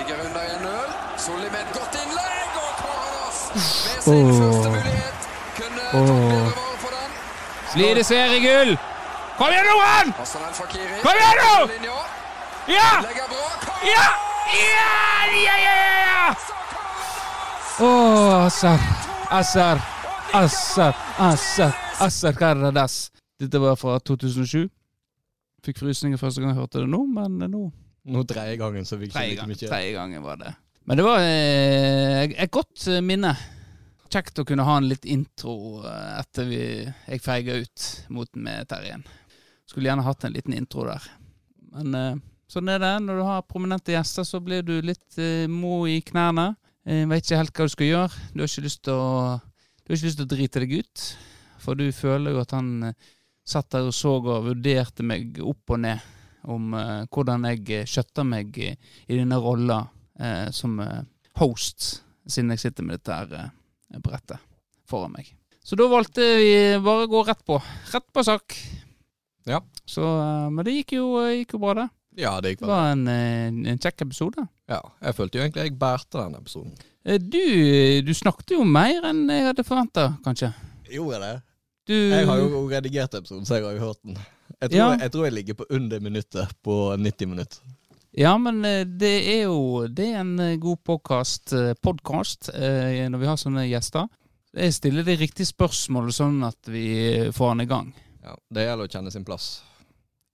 Ligger under 1-0. Solli med et godt innlegg, og Karadas med sin Åh. første mulighet. Kunne oh. tatt bedre vare på den. Blir det seriegull? Kom igjen, Noran! Kom igjen nå! Ja! Ja! Ja! Ja, ja, ja, ja! Å, Assar. Assar. Assar. Assar. Assar Karadas. Dette var fra 2007. Fikk frysninger første gang jeg hørte det nå, men nå Nå tredje gangen, så fikk ikke like mye. tredje gangen var det. Men det var eh, et godt eh, minne. Kjekt å kunne ha en litt intro eh, etter vi, jeg feiga ut mot med Terjen. Skulle gjerne hatt en liten intro der. Men eh, sånn er det. Når du har prominente gjester, så blir du litt eh, mo i knærne. Eh, vet ikke helt hva du skal gjøre. Du har ikke lyst til å, du har ikke lyst til å drite deg ut. For du føler jo at han eh, satt der og så og vurderte meg opp og ned om uh, hvordan jeg eh, skjøtter meg i, i denne rolla uh, som host, siden jeg sitter med dette her brettet foran meg. Så da valgte vi bare å gå rett på. Rett på sak. Ja. Så, men det gikk jo, gikk jo bra, det. Ja, det gikk bra. Det var en, eh, en kjekk episode. Ja, jeg følte jo egentlig jeg bærte den episoden. Du, du snakket jo mer enn jeg hadde forventa, kanskje. Gjorde jeg det? Du, Jeg har jo redigert episoden, så jeg har jo hørt den. Jeg tror, Ja. jeg, jeg, tror jeg ligger på under minuttet på 90 minutter. Ja, men eh, det er jo det er en eh, god podcast, eh, podcast når vi har sånne gjester. Jeg stiller de riktige spørsmålene sånn at vi får den i gang. Ja, Det gjelder å kjenne sin plass.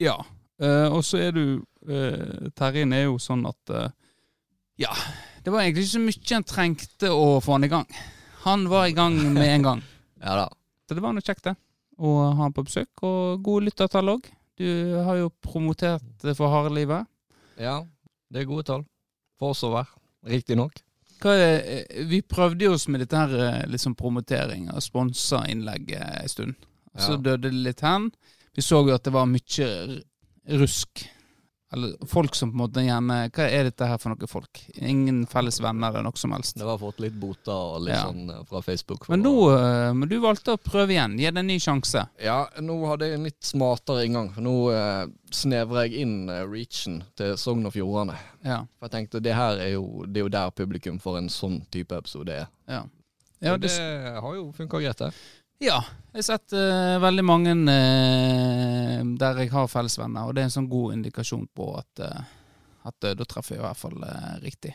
Ja. Eh, og så er du Terjen er jo sånn at Ja, det var egentlig ikke så mye en trengte å få han i gang. Han var i gang med en gang. Ja da. Så det var noe kjekt, det. Å ha han på besøk. Og gode lyttertall òg. Du har jo promotert for harde livet. Ja, det er gode tall. For oss å være. Riktignok. Eh, vi prøvde jo oss med dette her eh, liksom promotering og sponsa innlegg eh, en stund. Så Ja. døde det litt hen. Vi så jo at det var mye rusk. Eller folk som på en måte gjerne Hva er dette her for noen folk? Ingen felles venner eller noe som helst. Det var fått litt boter og litt Ja. sånn eh, fra Facebook. Men nå å- eh, men du valgte å prøve igjen. Gi det en ny sjanse. Ja, nå hadde jeg en litt smartere inngang. Nå eh, snevrer jeg inn eh, reachen til Sogn og Fjordane. Ja. For jeg tenkte det her er jo, det er jo der publikum for en sånn type episode er. Ja, ja, det, det har jo funka greit, det. Ja jeg har sett uh, veldig mange uh, der jeg har fellesvenner, og det er en sånn god indikasjon på at, uh, at da treffer jeg i hvert fall riktig.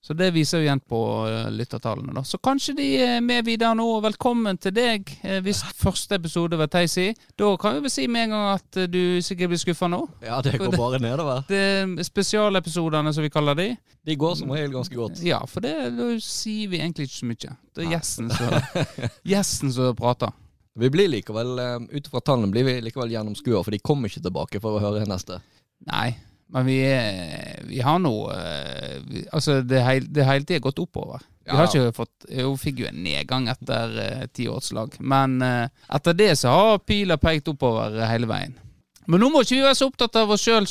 Så det viser jo igjen på eh, lyttertallene, da. Så kanskje de er med videre nå. Velkommen til deg, eh, hvis første episode var Theisi. Da kan vi vel si med en gang at eh, du sikkert blir skuffa nå. Ja, det går bare nedover. Det er spesialepisodene, som vi kaller de. De går som regel ganske godt. Ja, for det, da sier vi egentlig ikke så mye. Det er gjesten som, gjesten som prater. Vi blir likevel, ut fra tallene blir vi likevel gjennomskua, for de kommer ikke tilbake for å høre neste. Nei, men vi, er, vi har nå eh, Altså, det har det hele tida gått oppover. Vi har ikke fått Hun fikk jo en nedgang etter eh, tiårslag, men uh, etter det så har pila pekt oppover eh, hele veien. Men nå må ikke vi være så opptatt av oss sjøl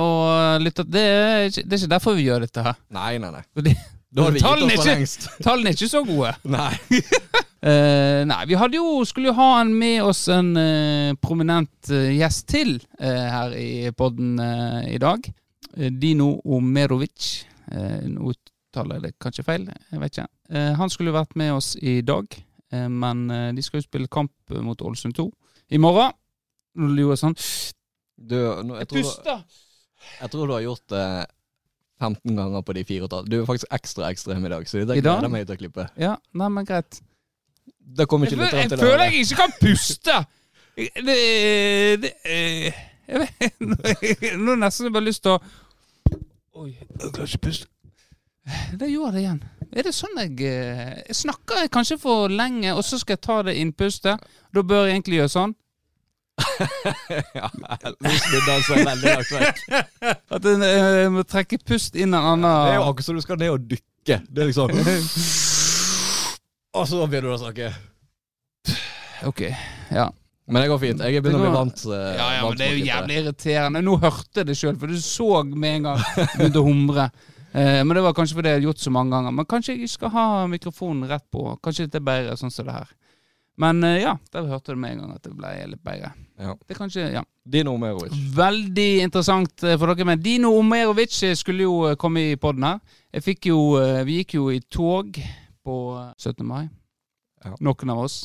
og lytte det, er ikke- det er ikke derfor vi gjør dette her. Nei, nei, nei. Da har vi gitt oss for lengst. tallene er ikke så gode. Nei. Eh, nei, vi hadde jo, skulle jo ha en med oss en uh, prominent uh, gjest til her i podden i dag. Dino Omerovic. Uh, nå uttaler jeg det kanskje feil, jeg vet ikke. Han skulle vært med oss i dag, men de skal jo spille kamp mot Ålesund 2 i morgen. Nå lurer jeg sånn Du, nå, jeg, Jeg tror puster! jeg tror du har gjort det 15 ganger på de fire og et halvt. Du er faktisk ekstra ekstrem i dag, så det I dag? gleder jeg meg til å klippe. Ja, nei, men greit. Det kommer Jeg, ikke føler, lytterne jeg til å føler høre. jeg ikke kan puste! Det, det jeg vet, Nå har jeg nesten bare lyst til å Oi, jeg klarer ikke å puste. Det gjorde det igjen. Er det sånn jeg eh, Jeg snakker kanskje for lenge, og så skal jeg ta det innpustet. Da bør jeg egentlig gjøre sånn. ja, nå snudde han seg veldig langt. At jeg eh, må trekke pust inn en annen Det er jo akkurat som du skal ned og dykke. Det er liksom Og så begynner du å snakke. Ok, ja. Men det går fint. Jeg begynner å bli vant. eh, Ja, ja, men det er jo klippe. jævlig irriterende. Nå hørte jeg det sjøl, for du så med en gang begynte å humre. Eh, men det var kanskje fordi jeg hadde gjort så mange ganger. Men kanskje jeg ikke skal ha mikrofonen rett på. Kanskje det er bedre sånn som det her. Men eh, ja, der hørte du med en gang at det ble litt bedre. Ja. Det er kanskje, ja. Dino Omerovic. Veldig interessant eh, for dere. Men Dino Omerovic eh, skulle jo eh, komme i poden her. Jeg fikk jo, eh, vi gikk jo i tog på eh, 17. mai. Ja. Noen av oss.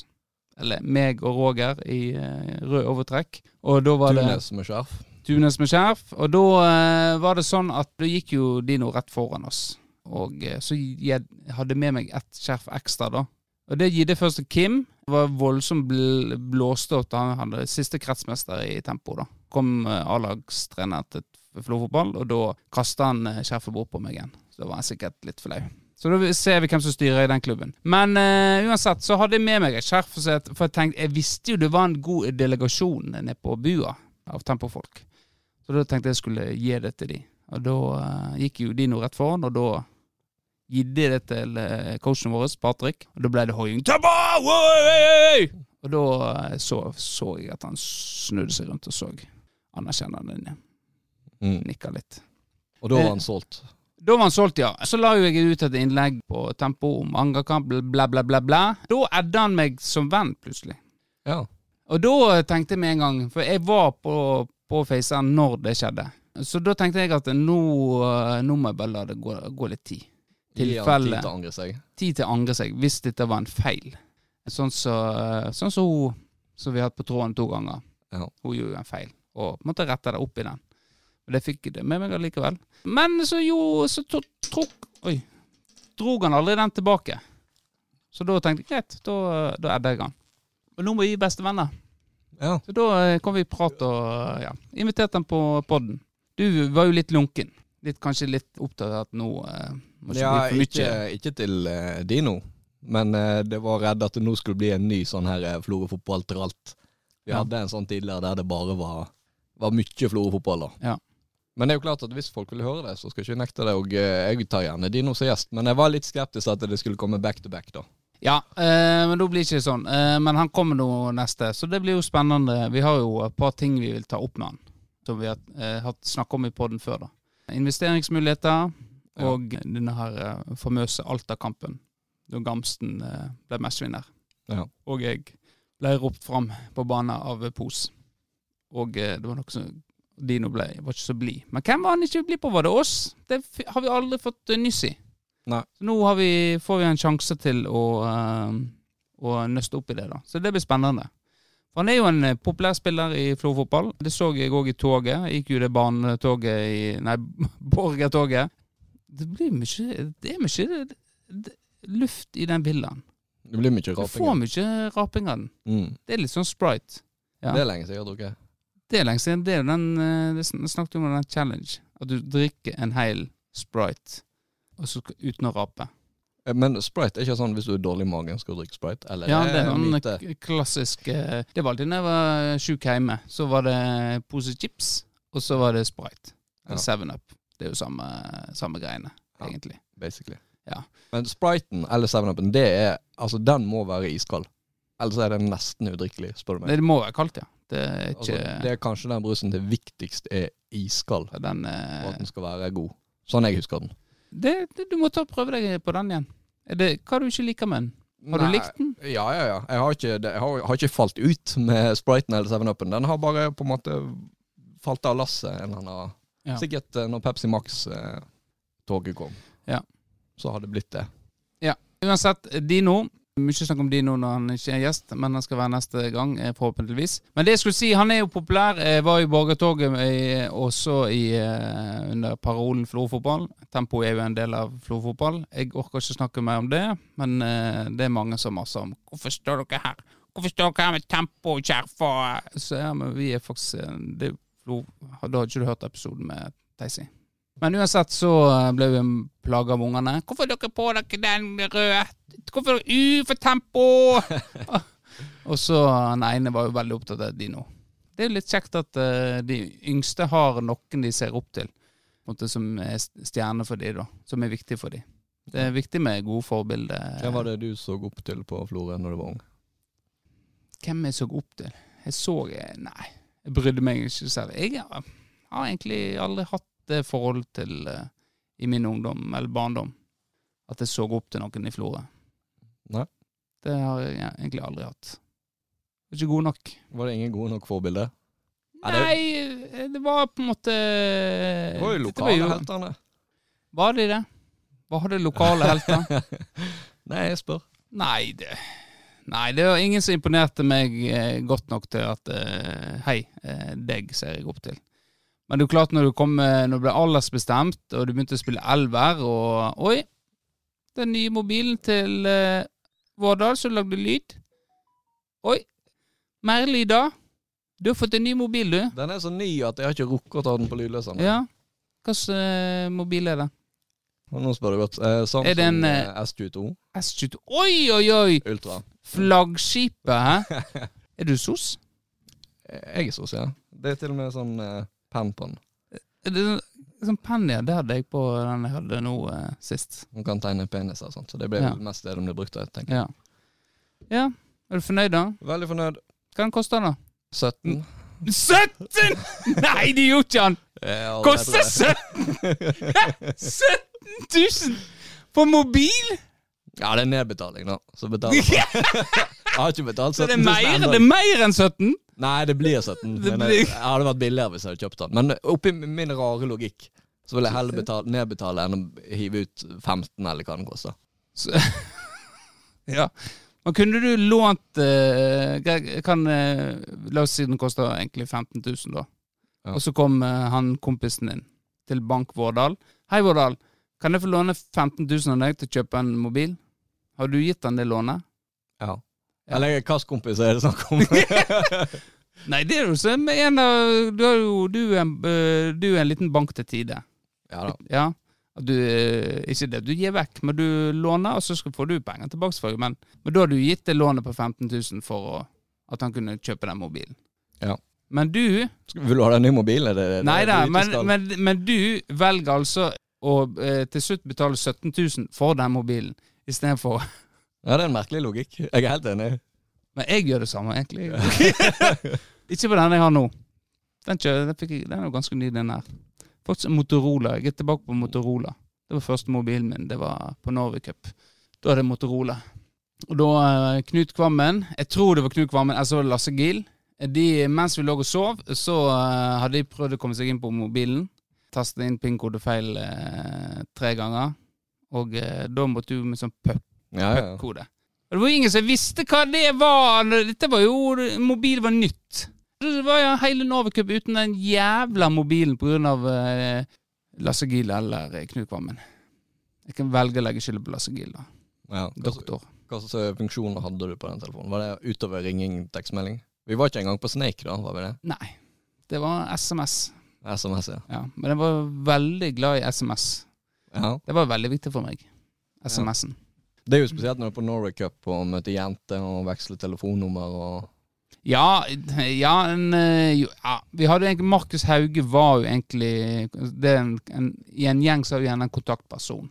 Eller meg og Roger i eh, rød overtrekk. Og da var det Tunes med skjerf. Tunes med skjerf. Og da eh, var det sånn at da gikk jo Dino rett foran oss. Og eh, så jeg hadde med meg ett skjerf ekstra, da. Og det gitt det først til Kim. Det var voldsomt bl blåstått. han hadde siste kretsmester i tempo, da. Kom eh, A-lagstrener til Florfotball, og da kasta han eh, skjerfet bort på meg igjen. Så da var jeg sikkert litt flau. Så da ser vi hvem som styrer i den klubben. Men uh, uansett så hadde jeg med meg et skjerf, for jeg- tenkte, jeg visste jo det var en god delegasjon nede på bua av tempofolk. Så da tenkte jeg skulle gi det til de. Og da uh, gikk jo de nå rett foran, og da gitt de det til eh, coachen vår, Patrick. Og da ble det hoiing. Og da så, så jeg at han snudde seg rundt og så anerkjennende. Mm. Nikka litt. Og da var han solgt. Da var han solgt, ja. Så la jo jeg ut et innlegg på Tempo om angerkamp, bla, bla, bla, bla. Da edda han meg som venn, plutselig. Ja. Og da tenkte jeg med en gang, for jeg var på, på Faceren når det skjedde. Så da tenkte jeg at nå, eh, nå må jeg bare la det gå, gå litt tid. Tilfelle. Ja, tid til å angre seg. Tid til å angre seg, hvis dette var en feil. Sånn som sånn så hun som vi har hatt på tråden to ganger. Ja. Hun gjorde jo en feil, og måtte rette det opp i den. Og det fikk jeg det med meg allikevel. Men så jo, så trukk oi, drog han aldri den tilbake. Så da tenkte jeg greit, da, da edder jeg han. Og nå må vi bestevenner. Ja. Så da eh, kom vi i prat og ja, inviterte han på podden. Du var jo litt lunken. Litt, kanskje litt opptatt av at nå eh, må ikke ja bli for mye. ikke til eh, Dino, men eh, det var redd at det nå skulle bli en ny sånn her Florø-fotball til alt. Vi Ja. hadde en sånn tidligere der det bare var, var mye Florø-fotball. da. Ja. Men det er jo klart at hvis folk vil høre det, så skal jeg ikke nekte det. Og eh, jeg tar gjerne Dino som gjest, men jeg var litt skeptisk til at det skulle komme back to back, da. Ja, eh, men da blir det ikke sånn. Eh, men han kommer nå neste, så det blir jo spennende. Vi har jo et par ting vi vil ta opp med han, som vi har eh, hatt snakk om i poden før. da. Investeringsmuligheter Ja. og denne her eh, famøse Alta-kampen, da Gamsten eh, ble matchvinner. Ja. Og jeg ble ropt fram på banen av Pos. Og det var noe som Dino ble, var ikke så blid. Men hvem var han ikke blid på? Var det oss? Det har vi aldri fått eh, nyss i. Nei. Så nå har vi, får vi en sjanse til å, eh, å nøste opp i det, da. Så det blir spennende. For han er jo en eh, populær spiller i Florø-fotball. Det så jeg òg i toget. Jeg gikk jo det banetoget i Nei, Borgertoget. Det blir mye Det er mye det, det, luft i den villaen. Det blir mye raping. Du får mye raping av den. Mm. Det er litt sånn sprite. Ja. Det er lenge siden jeg har drukket. Det er lenge siden. Det er jo den vi Det snakket vi om den challenge. At du drikker en hel sprite og så, uten å rape. Eh, Men Sprite er ikke sånn hvis du er dårlig i magen, skal du drikke Sprite? Eller Ja, det er en sånn myte? klassisk eh, Det var alltid da jeg var sjuk hjemme. Så var det pose chips, og så var det Sprite. Ja. Eller Seven Up. Det er jo samme, samme greiene, Ja. egentlig. Basically. Ja. Men Spriten eller 7-Upen, det er Altså, den må være iskald. Ellers er det nesten udrikkelig, spør du meg. Det må være kaldt, ja. Det er Altså, det er kanskje den brusen det viktigste er iskald, den for Og at den skal være god. Sånn jeg husker den. det, det, Du må ta og prøve deg på den igjen. Er det, hva du ikke liker med den? Har du Nei, likt den? Ja, ja, ja. Jeg har ikke, jeg har, har ikke falt ut med Spriten eller 7-Upen. Den har bare på en måte falt av lasset en eller annen Ja. Sikkert eh, når Pepsi Max-toget kom. Ja. Så har det blitt det. Ja. Uansett, Dino. Mye snakk om Dino når han ikke er gjest, men han skal være neste gang, eh, forhåpentligvis. Men det jeg skulle si, han er jo populær. Var i Borgertoget eh, også i, eh, under parolen Florfotball. Tempo er jo en del av Florfotball. Jeg orker ikke snakke mer om det, men det er mange som maser om Hvorfor står dere her? Hvorfor står dere her med tempo og skjerf Så ja, men vi er faktisk det, Da hadde ikke du hørt episoden med Theisi. Men uansett så eh, ble vi plaga av ungene. 'Hvorfor har dere på dere den røde? Hvorfor er U for tempo?' og så den ene var jo veldig opptatt av de nå. Det er jo litt kjekt at uh, de yngste har noen de ser opp til, måte som er stjerne for de da. Som er viktig for de. Det er viktig med gode forbilder. Hvem var det du så opp til på Florø når du var ung? Hvem jeg så opp til? Jeg så eh, Nei, jeg brydde meg ikke selv. Jeg har egentlig aldri hatt det forhold til eh, i min ungdom, eller barndom, at jeg så opp til noen i Florø. Nei. Det har jeg egentlig aldri hatt. Var ikke god nok. Var det ingen gode nok forbilder? Nei, det var på en måte Det var jo lokale jo- heltene. Var de det? Var det lokale helter? Nei, jeg spør. Nei, det Nei, det var ingen som imponerte meg eh, godt nok til at eh, Hei, eh, deg ser jeg opp til. Men det er jo klart, når du kom eh, Når det ble aldersbestemt, og du begynte å spille elver, og Oi! Den nye mobilen til uh, Vårdal som lagde lyd. Oi! Mer lyd, da? Du har fått en ny mobil, du. Den er så ny at jeg har ikke rukket å ta den på lydløseren. Ja. Hvilken uh, mobil er det? Nå spør du godt. Eh, Samsung Er det en, eh, eh, S22 S22. Oi, oi, oi! Ultra. Flaggskipet, hæ? Er du sos? Jeg er sos, ja. Det er til og med sånn eh, den. Er det sånn penn, ja? Det hadde jeg på den jeg hadde nå eh, sist. Man kan tegne peniser og sånt, så det blir Ja. vel mest det de blir brukt til. tenker jeg. Ja. ja. Er du fornøyd, da? Veldig fornøyd. Hva den koster da? 17. 17! Nei, det gjorde ikke han! Ja, Koster er 17 17 000 på mobil?! Ja, det er nedbetaling, da. Så betaler jeg. Jeg har ikke betalt Så 17 det er 000 mer, ennå. det er mer enn 17? Nei, det blir 17. Det Men blir- jeg, jeg hadde vært billigere hvis jeg hadde kjøpt den. Men oppi min rare logikk så vil jeg heller betale, nedbetale enn å hive ut 15, eller hva den koster. Så, ja. Men kunne du lånt eh, gre- kan, uh, La oss si den koster egentlig 15 000, da. Ja. Og så kom uh, han kompisen din til Bank Vårdal. Hei, Vårdal. Kan jeg få låne 15 000 av deg til å kjøpe en mobil? Har du gitt han det lånet? Ja. Eller hvilken kompis er det snakk om? Nei, det er jo som en av Du er jo du er en, eh, du er en liten bank til tide. ja da. Ja. Du, eh, ikke det du gir vekk, men du låner, og så får du penger tilbake. for. Men, men da har du gitt det lånet på 15 000 for å, at han kunne kjøpe den mobilen. Ja. Men du Vil du ha deg ny mobil? Er det, det Nei da, men, men, men du velger altså å eh, til slutt betale 17 000 for den mobilen, istedenfor Ja, det er en merkelig logikk. Jeg er helt enig. Men jeg gjør det samme, egentlig. ikke på den jeg har nå. Den, den, jeg, den er jo ganske ny, den her. Faktisk Motorola. Jeg er tilbake på Motorola. Det var første mobilen min. Det var på Norway Cup. Da er det Motorola. Og da eh, Knut Kvammen Jeg tror det var Knut Kvammen, eller så var det Lasse Gill. De, mens vi lå og sov, så uh, hadde de prøvd å komme seg inn på mobilen. Tastet inn PIN-kode feil uh, tre ganger. Og uh, da måtte du med sånn puck Ja, ja. kode. Og det var ingen som visste hva det var. Dette var jo Mobil var nytt. Det var jo hele Norway-cup uten den jævla mobilen av eh, Lasse Giel eller eh, Knut Kvammen. Jeg kan velge å legge skylda på Lasse Giel, da. ja. Doktor. hva slags eh, funksjoner hadde du på den telefonen? Var det utover ringing, tekstmelding? Vi var ikke engang på Snake da, var vi det? Nei. Det var SMS. SMS, ja. Ja. Men jeg var veldig glad i SMS. ja. Det var veldig viktig for meg. SMS-en. Det er jo spesielt når du er på Norway Cup og møter jenter og veksler telefonnummer og Ja, ja, en, eh, ja Vi hadde egentlig Markus Hauge var jo egentlig en, en, I en gjeng så er vi gjerne en kontaktperson.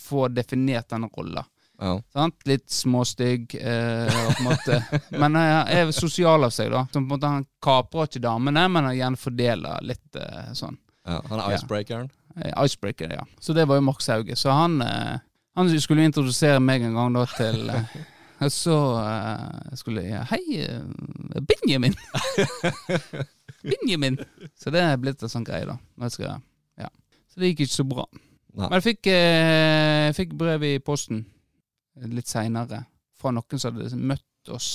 Få definert den rolla. Ja. Litt småstygg, eh, på en måte. men han er sosial av seg, da. Så på en måte Han kaprer ikke damene, men han gjerne fordeler litt eh, sånn. ja. Han er icebreakeren. Ja. Icebreaker, ja. Så det var jo Markus Hauge. Så han, eh, han skulle introdusere meg en gang da til eh, og Så eh, skulle jeg Hei, eh, Benjamin! Benjamin! Så det er blitt en sånn greie, da. Skal, ja. Så det gikk ikke så bra. Nei. Men jeg fikk, eh, jeg fikk brev i posten litt seinere fra noen som hadde møtt oss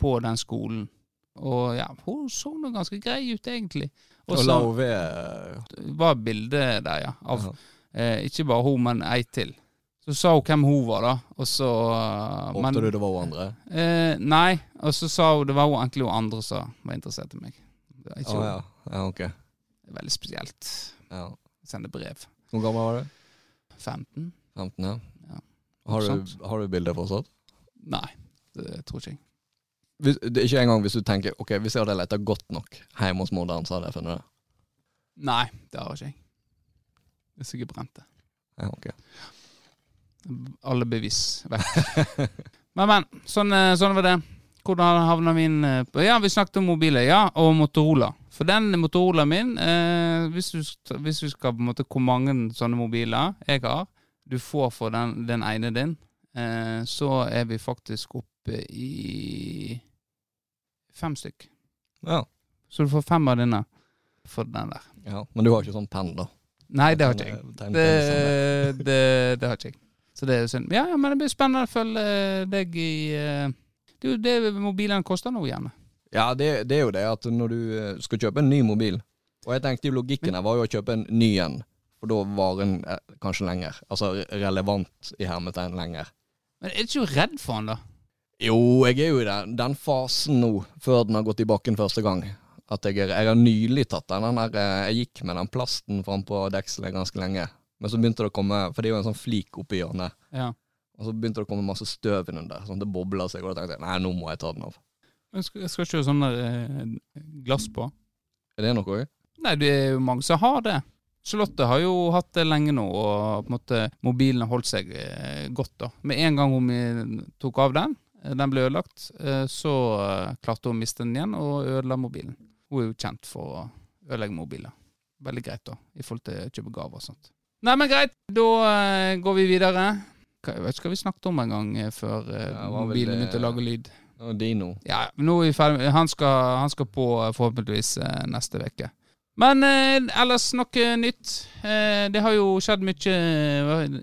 på den skolen. Og ja, hun så nå ganske grei ut, egentlig. Og så var bildet der, ja. Av eh, ikke bare hun, men ei til. Så sa hun hvem hun var, da. Og så Håpte du det var hun andre? eh, Nei. Og så sa hun det var hun egentlig hun andre som var interessert i meg. Ikke oh, ja. ja, ok. Det Veldig spesielt. Ja. Sende brev. Hvor gammel var du? 15? 15, ja. Ja. Har du, har du bildet fortsatt? Nei, det tror ikke jeg. Hvis, det er ikke engang hvis du tenker Ok, hvis jeg hadde leta godt nok hjemme hos moderen, så hadde jeg funnet det. Nei, det har ikke jeg. Hvis jeg ikke brent det. Ja, ok. Alle bevis men, men. Sånn, eh, sånn var det. Hvordan havna min inn på Ja, vi snakket om mobiler. Ja, og Motorola. For den Motorola min eh, hvis, du, hvis du skal på en måte Hvor mange sånne mobiler jeg har, du får for den, den ene din, eh, så er vi faktisk oppe i Fem stykk. Ja. Så du får fem av dine for den der. ja. Men du har ikke sånn penn, da? Nei, det har ikke jeg. Det, det, det har ikke jeg. Så det er jo synd. Ja, ja, men det blir spennende å følge deg i eh, Det er jo det mobilene koster nå, gjerne. Ja, det, det er jo det at når du eh, skal kjøpe en ny mobil Og jeg tenkte jo logikken her var jo å kjøpe en ny en, for da varer den eh, kanskje lenger. Altså relevant i hermetegn lenger. Men er du ikke redd for den, da? Jo, jeg er jo i den, den fasen nå, før den har gått i bakken første gang. At jeg, jeg har nylig tatt den. eh, jeg gikk med den plasten frampå dekselet ganske lenge. Men så begynte det å komme, for det er jo en sånn flik oppi hjørnet. Ja. Og så begynte det å komme masse støv innunder, sånn at det bobla seg. Og da tenkte jeg nei, nå må jeg ta den av. Jeg skal, jeg skal ikke ha sånn der, eh, glass på. Er det noe òg? Nei, det er jo mange som har det. Charlotte har jo hatt det lenge nå, og på en måte mobilen har holdt seg eh, godt. da. Med en gang hun eh, tok av den, den ble ødelagt, eh, så klarte hun å miste den igjen og ødela mobilen. Hun er jo kjent for å ødelegge mobiler. Veldig greit, da, i forhold til å kjøpe gaver og sånt. Nei, men greit, da uh, går vi videre. Hva, jeg vet ikke hva vi snakket om en gang eh, før uh, Ja, mobilen begynte å lage lyd. Og Dino. Ja, nå er vi ferdig. Han skal, han skal på forhåpentligvis uh, neste uke. Men ellers noe nytt. Det har jo skjedd mye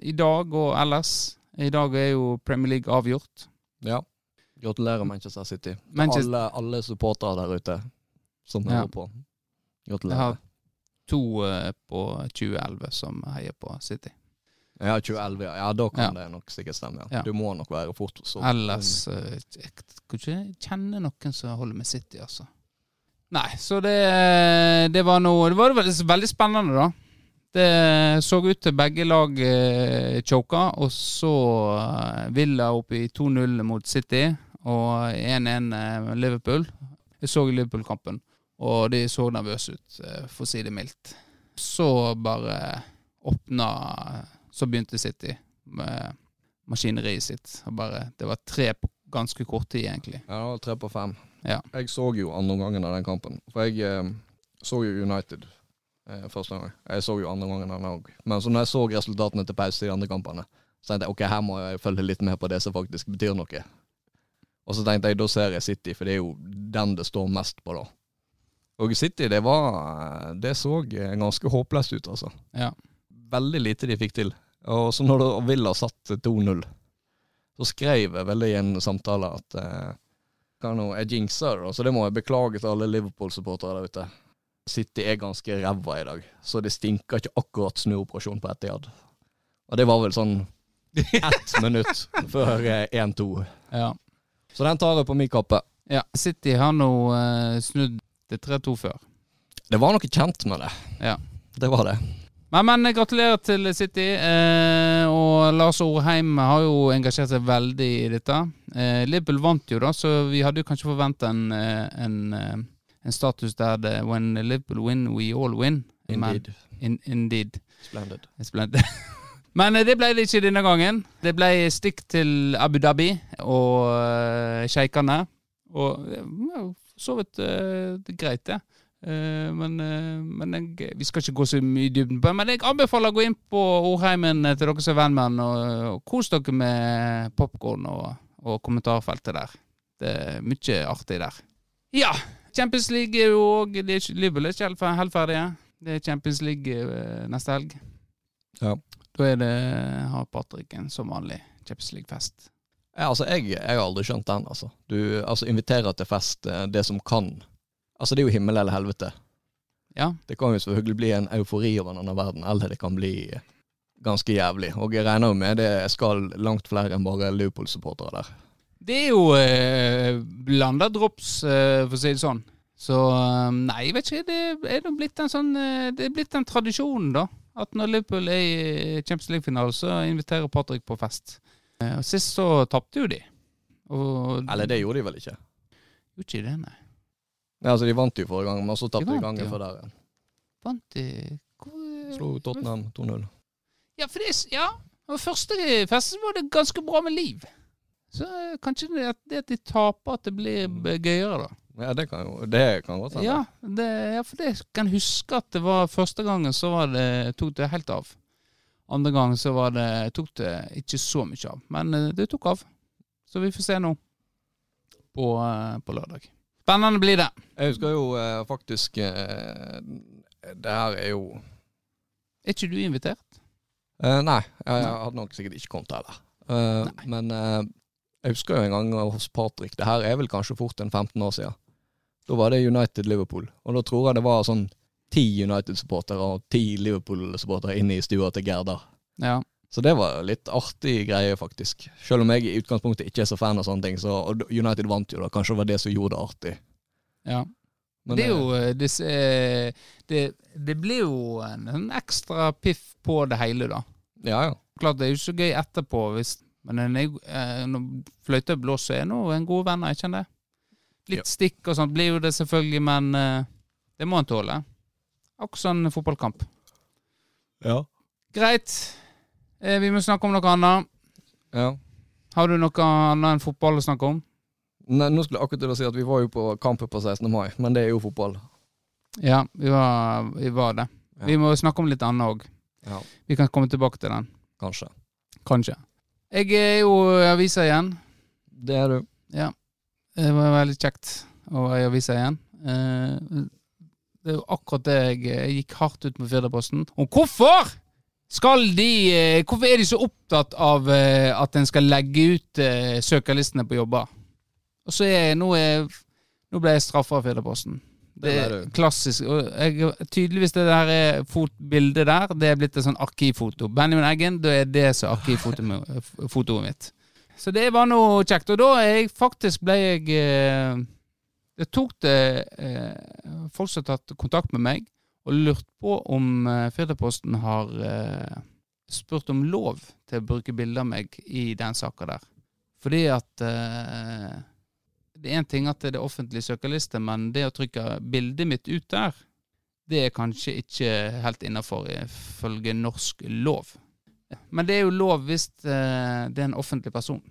i dag og ellers. I dag er jo Premier League avgjort. Ja. Gratulerer, Manchester City. Manchester- Alle, alle supportere der ute som Ja. hører på. Jeg har Gratulerer. To eh, på 2011 som heier på City. Ja, 2011, ja. ja da kan Ja. det nok sikkert stemme. Ja. Du må nok være fort så Ellers eh, Jeg kan ikke kjenne noen som holder med City, altså. Nei, så det, det var noe Det var veldig, veldig spennende, da. Det så ut til begge lag eh, choka, og så eh, Villa opp i 2-0 mot City og 1-1 eh, Liverpool. Jeg så Liverpool-kampen, og de så nervøse ut, eh, for å si det mildt. Så bare åpna Så begynte City med maskineriet sitt. Og bare, det var tre på ganske kort tid, egentlig. Ja, det var tre på fem. Ja. Jeg så jo andre gangen av den kampen. For jeg eh, så jo United eh, første gang. Jeg så jo andre gangen den òg. Men så når jeg så resultatene til pause i de andre kampene, så tenkte jeg ok, her må jeg følge litt med på det som faktisk betyr noe. Og så tenkte jeg da ser jeg City, for det er jo den det står mest på da. Og City, det var Det så eh, ganske håpløst ut, altså. Ja. Veldig lite de fikk til. Og så når Villa satt 2-0, så skrev jeg veldig i en samtale at eh, nå, jeg jinxer det, så det må jeg beklage til alle Liverpool-supportere der ute. City er ganske ræva i dag, så det stinker ikke akkurat snuoperasjon på Etiad. Og det var vel sånn ett minutt før eh, 1-2. Ja. Så den tar jeg på min kappe. ja. City har nå eh, snudd til 3-2 før. Det var noe kjent med det. Ja. Det var det. Men, men gratulerer til City. Eh, og Lars Orheim har jo engasjert seg veldig i dette. Eh, Liverpool vant jo, da, så vi hadde jo kanskje forventa en, eh, en, eh, en status der det When Liverpool win, we all win. Indeed. In, indeed. Splendid. Splendid. Men eh, det ble det ikke denne gangen. Det ble stikk til Abu Dhabi og sjeikene. Og så vidt eh, det er greit, det. Eh, men eh, men jeg, vi skal ikke gå så mye i dybden på det. Men jeg anbefaler å gå inn på Ordheimen eh, til dere som er venn med han, og, og kos dere med popkorn og, og kommentarfeltet der. Det er mye artig der. Ja. Champions League er jo òg Liverpool er ikke helt fer- ferdige. Det er Champions League neste helg. Ja. Da er det, har Patrick en som vanlig Champions League-fest. Ja, altså, jeg, jeg har aldri skjønt den, altså. Du altså, inviterer til fest eh, det som kan. Altså, det er jo himmel eller helvete. Ja. Det kan jo selvfølgelig bli en eufori over en annen verden, eller det kan bli ganske jævlig. Og jeg regner jo med det skal langt flere enn bare Liverpool-supportere der. Det er jo eh, blanda drops, eh, for å si det sånn. Så eh, nei, jeg vet ikke. Det er blitt en sånn eh, Det er blitt en tradisjon, da. At når Liverpool er i Champions League-finale, så inviterer Patrick på fest. Eh, og Sist så tapte jo de. Og Eller det gjorde de vel ikke? Gjorde ikke det, nei. Nei, altså, de vant jo forrige gang, men så tapte de vant, gangen ja. før der igjen. Vant de hvor- Slo Tottenham 2-0. Ja, for det ja. Og første festen var det ganske bra med liv. Så eh, kanskje det at, det at de taper, at det blir gøyere, da. Ja, det kan jo Det kan godt hende. Ja, det, ja, for det kan huske at det var første gangen så var det, tok det helt av. Andre gangen så var det, tok det ikke så mye av. Men eh, det tok av. Så vi får se nå på, eh, på lørdag. Spennende blir det. Jeg husker jo eh, faktisk eh, Det her er jo Er ikke du invitert? eh, Nei, jeg, jeg hadde nok sikkert ikke kommet heller. Eh, men jeg husker jo en gang hos Patrick, det her er vel kanskje fort en 15 år siden. Da var det United-Liverpool, og da tror jeg det var sånn ti United-supportere og ti Liverpool-supportere inne i stua til Gerda. Ja. Så det var litt artig greie, faktisk. Selv om jeg i utgangspunktet ikke er så fan av sånne ting. Så, United vant jo, da. Kanskje det var det som gjorde det artig. ja. Men, det er jo eh, eh, disse, eh, det, det blir jo en, en ekstra piff på det hele, da. Ja, ja. Klart det er jo så gøy etterpå, hvis, men en er, når fløyta blåser, er nå en god venn, ikke han det? Litt Ja. stikk og sånt blir jo det selvfølgelig, men det må en tåle. Akkurat sånn fotballkamp. Ja. Greit. Eh, vi må snakke om noe annet. ja. Har du noe annet enn fotball å snakke om? Nei, nå skulle jeg akkurat til å si at vi var jo på kampen på 16. mai, men det er jo fotball. Ja, vi var, vi var det. Ja. Vi må snakke om litt annet òg. Ja, Vi kan komme tilbake til den. kanskje. Kanskje. Jeg er jo i avisa igjen. Det er du. Ja. Det var veldig kjekt å være i avisa igjen. Eh, Det er jo akkurat det jeg, jeg gikk hardt ut med Firdaposten. Om hvorfor skal de eh, Hvorfor er de så opptatt av eh, at en skal legge ut eh, søkerlistene på jobber? Og så er nå, er, nå ble jeg straffa av Firdaposten. Det er klassisk. Og jeg, tydeligvis det der er bildet der, det er blitt et sånn arkivfoto. Benjamin Eggen, da er det som arkivfotoet mitt. Så det var noe kjekt. Og da er jeg faktisk ble jeg eh, Det tok det eh, folk som har tatt kontakt med meg og lurt på om eh, Firdaposten har eh, spurt om lov til å bruke bilder av meg i den saka der. Fordi at eh, Det er én ting at det er offentlig søkerliste, men det å trykke bildet mitt ut der, det er kanskje ikke helt innafor ifølge norsk lov. Men det er jo lov hvis eh, det er en offentlig person.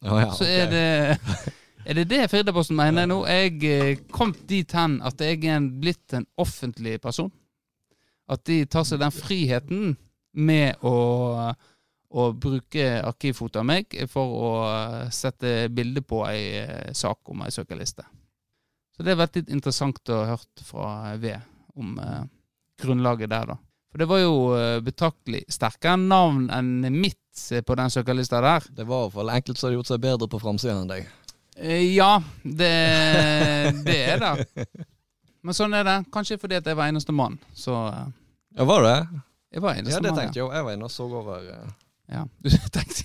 Ja, ja, Så ok. er det er det det Firdaposten mener nå? Jeg eh, kom dit hen at jeg er blitt en offentlig person. At de tar seg den friheten med å, å bruke arkivfoto av meg for å sette bilde på ei eh, sak om ei søkerliste. Så det er veldig interessant å ha hørt fra V om eh, grunnlaget der, da. For det var jo eh, betraktelig sterkere navn enn mitt eh, på den søkerlista der. Det var i hvert fall enkelte som hadde gjort seg bedre på framsida enn deg. Eh, Ja, det, det er det. Men sånn er det. Kanskje fordi at jeg var eneste mann. Så eh, Ja, var det? jeg var eneste Ja, det mann. tenkte jeg òg. Jeg var inne og så over eh, Ja. Du tenkte,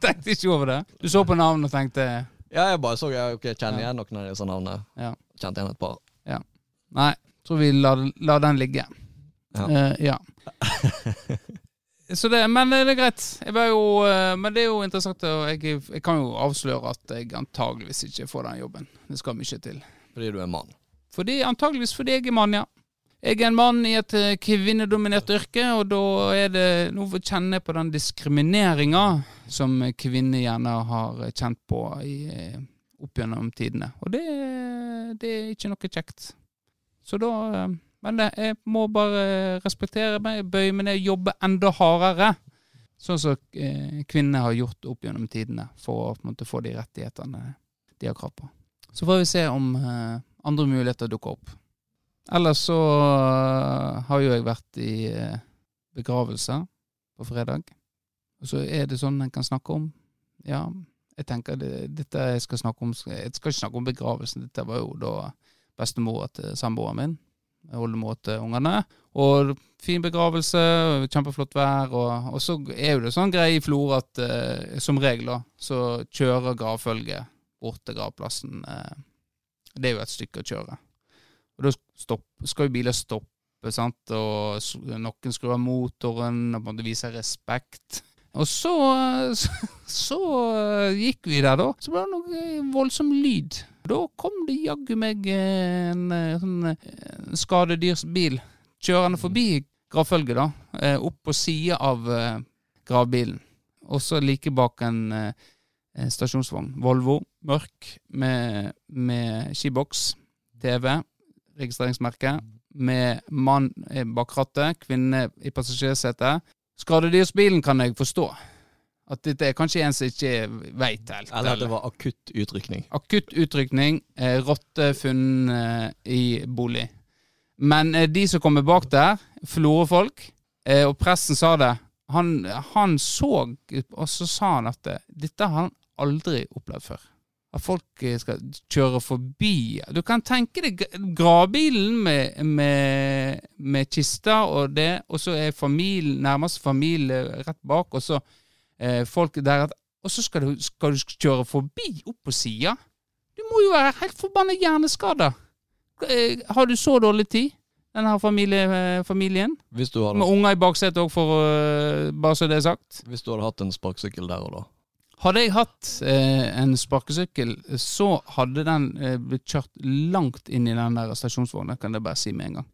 tenkte ikke over det? Du så på navnet og tenkte Ja, jeg bare så jeg ok, kjenner Ja. igjen noen av disse navnene. Ja. Kjente igjen et par. Nei, tror vi lar la den ligge. Ja. Eh, ja. Så det, men det er greit. Jo, eh, men det er jo interessant. Jeg, jeg kan jo avsløre at jeg antageligvis ikke får den jobben. Det skal mye til. Fordi du er mann. Fordi, antageligvis fordi jeg er mann, ja. Jeg er en mann i et eh, kvinnedominert yrke, og da er det noe å kjenne på den diskrimineringa som kvinner gjerne har kjent på i, eh, opp gjennom tidene. Og det, det er ikke noe kjekt. Så da Men jeg må bare respektere meg, bøye meg ned, jobbe enda hardere. Sånn som kvinnene kvinner har gjort opp gjennom tidene for å måte, få de rettighetene de har krav på. Så får vi se om eh, andre muligheter dukker opp. Ellers så eh, har jo jeg vært i eh, begravelse på fredag. Og så er det sånn en kan snakke om. Ja, jeg tenker det, dette jeg skal snakke om Jeg skal ikke snakke om begravelsen. Dette var jo da bestemora til samboeren min. Oldemor til ungene. Og fin begravelse, kjempeflott vær. Og, og så er jo det sånn greie i Florø at eh, som regel så kjører gravfølget bort til gravplassen. Eh, det er jo et stykke å kjøre. Og da skal jo biler stoppe, sant? og noen skrur av motoren og på viser respekt. Og så, så, så gikk vi der, da. Så ble det noe voldsom lyd. Da kom det jaggu meg en, eh, sånn eh, skadedyrsbil kjørende forbi gravfølget, da. eh, Opp på sida av eh, gravbilen. Og så like bak en eh, eh, stasjonsvogn. Volvo, mørk, med, med skiboks, TV, registreringsmerke, med mann eh, bak rattet, kvinne i passasjersetet. Skadedyrsbilen kan jeg forstå. At dette er kanskje en som ikke veit helt. Eller at det var akutt utrykning. Akutt utrykning, eh, rotte funnet eh, i bolig. Men eh, de som kommer bak der, Florø-folk, eh, og presten sa det, han, han så, og så sa han at eh, dette har han aldri opplevd før. At folk eh, skal kjøre forbi. Du kan tenke deg gravbilen med, med, med kista og det, og så er familien, nærmest familie rett bak, og så eh, folk der Og så skal du, skal du kjøre forbi opp på sida? Du må jo være helt forbanna hjerneskada. Eh, Har du så dårlig tid, denne familie, eh, familien? Med unger i baksetet òg, bare så det er sagt. hvis du hadde hatt en sparkesykkel der og da. Hadde jeg hatt eh, en sparkesykkel, så hadde den eh, blitt kjørt langt inn i den der stasjonsvogna, kan jeg bare si med en gang.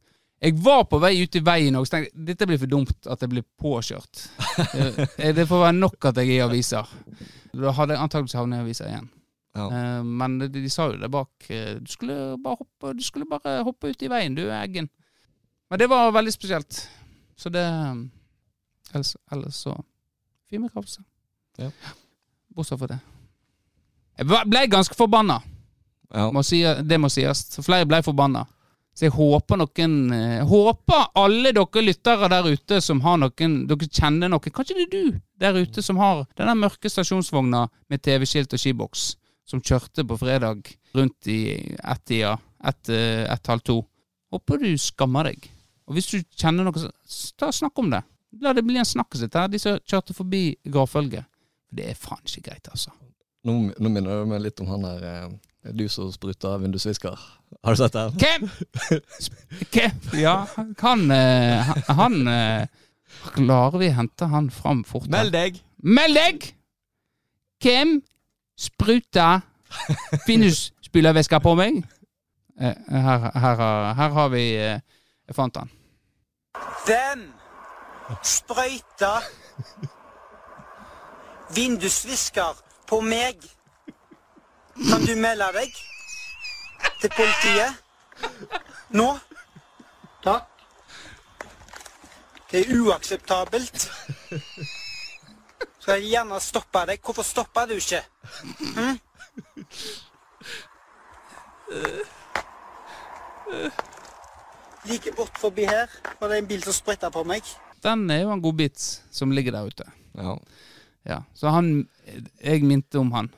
Jeg var på vei ut i veien og tenkte dette blir for dumt at jeg blir påkjørt. Eh, det får være nok at jeg er i aviser. Da hadde jeg antakeligvis havnet i aviser igjen. Ja. Eh, Men de, de sa jo det bak. eh, Du skulle hoppe, du skulle bare hoppe ut i veien, du, Eggen. Men det var veldig spesielt. Så det Ellers, ellers så Fin begravelse. Ja. Bortsett fra det. Jeg ble- ganske forbanna, Ja. må si, det må sies. Så Flere ble forbanna. Så jeg håper noen eh, Jeg håper alle dere lyttere der ute som har noen Dere kjenner noen Kanskje det er du der ute som har denne mørke stasjonsvogna med TV-skilt og skiboks, som kjørte på fredag rundt i ett-tida. ett-halv ett, halv to. Håper du skammer deg. Og hvis du kjenner noe, så ta snakk om det. La det bli en snakkis her, de som kjørte forbi gravfølget. Det er faen ikke greit, altså. Nå, nå minner du meg litt om han der eh, Du som spruta vindusvisker. Har du sett det? Hvem? Hvem? Ja, han eh, Han, han eh, Klarer vi å hente han fram fort? Meld deg! Meld deg! Hvem spruta vindusspylervæske på meg? Eh, her, her, har- her har vi Jeg fant han. Den sprøyta vindusvisker på meg? Kan du melde deg til politiet? Nå? Takk. Det er uakseptabelt. Skal jeg gjerne stoppe deg. Hvorfor stopper du ikke? Hm? Like bort forbi her var det en bil som spretta på meg. Den er jo en godbit som ligger der ute. Ja. Ja, Så han Jeg minte om han.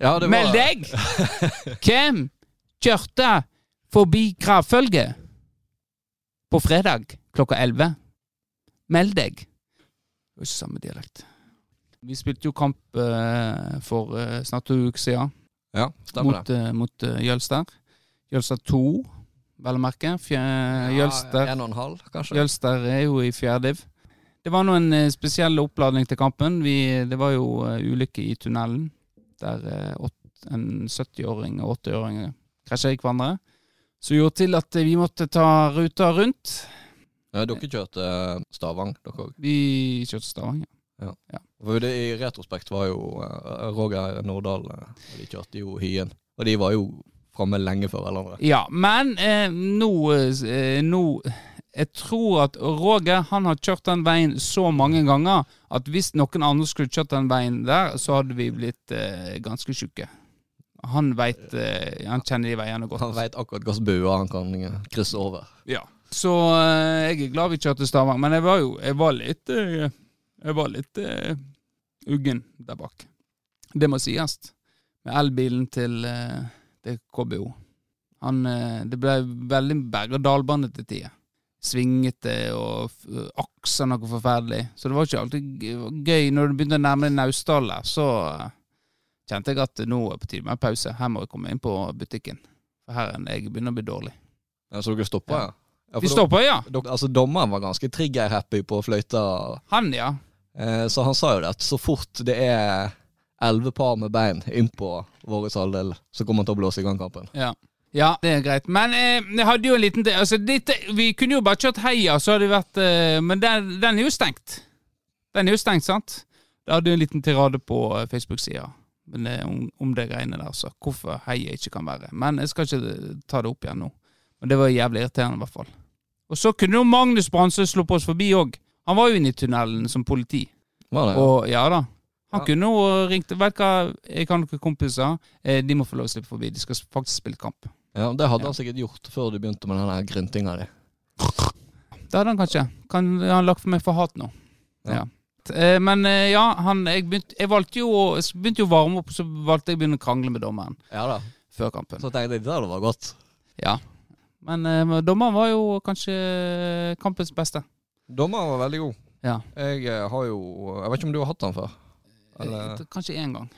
ja, det var Meld deg! Hvem kjørte forbi gravfølget på fredag klokka 11? Meld deg. Det var ikke samme dialekt. Vi spilte jo kamp uh, for uh, snart to uker siden Ja, mot, eh, mot Jølster. Jølster 2, vel å merke. Fje, Jølster, En og en halv, kanskje? Jølster er jo i fjerdediv. Det var nå en eh, spesiell oppladning til kampen. Vi, det var jo eh, ulykke i tunnelen. Der eh, en 70-åring og 80-åring krasja i hverandre. Som gjorde til at vi måtte ta ruta rundt. Ja, dere kjørte Stavang, dere òg. Vi kjørte Stavanger. For det i retrospekt var jo Roger Nordahl De kjørte jo Hyen. Og de var jo framme lenge før hverandre. Ja, men eh, nå, eh, nå Jeg tror at Roger han har kjørt den veien så mange ganger at hvis noen andre skulle kjørt den veien der, så hadde vi blitt eh, ganske tjukke. Han veit eh, Han kjenner de veiene godt. Han veit akkurat hvilke buer han kan eh, krysse over. Ja. Så eh, jeg er glad vi kjørte Stavanger, men jeg var jo jeg var litt eh, Jeg var litt eh, uggen der bak. Det må sies. Med elbilen til, til KBO. Han, det ble veldig berg-og-dal-bane til tider. Svingete og aksa noe forferdelig. Så det var ikke alltid gøy. Når du begynte å nærme deg Naustdal, så eh, kjente jeg at nå er på tide med pause. Her må jeg komme inn på butikken. For her er jeg begynner å bli dårlig. Ja, så dere stoppa, ja? ja Vi stoppa, ja. dere- altså, dommeren var ganske trigger-happy på fløyta. Han, ja. Eh, så han sa jo det at så fort det er elleve par med bein innpå vår halvdel, så kommer han til å blåse i gang kampen. Ja. Ja, det er greit. Men eh, jeg hadde jo en liten altså, dette, Vi kunne jo bare kjørt heia, så hadde det vært eh, Men den, den er jo stengt. Den er jo stengt, sant? Da hadde jo en liten tirade på eh, Facebook-sida eh, om, om det greiene der, så hvorfor heia ikke kan være. Men jeg skal ikke eh, ta det opp igjen nå. Men det var jævlig irriterende, i hvert fall. Og så kunne jo Magnus Bransø sluppet oss forbi òg. Han var jo inne i tunnelen som politi. Var det? Og ja da. Han Ja. kunne jo ringt Vet hva, jeg har noen kompiser. De må få lov å slippe forbi. De skal faktisk spille kamp. Ja, Det hadde Ja. han sikkert gjort før du begynte med den der gryntinga di. Det hadde han kanskje. Kan han lagt for meg for hat nå. Ja. Ja. Eh, Men eh, ja, han, jeg, begynte, jeg valgte jo jeg begynte jo å varme opp, så valgte jeg å begynne å krangle med dommeren Ja da. før kampen. Så tenkte jeg det hadde vært godt. Ja. Men eh, dommeren var jo kanskje kampens beste. Dommeren var veldig god. Ja. Jeg eh, har jo Jeg vet ikke om du har hatt han før? Eller? Kanskje én gang.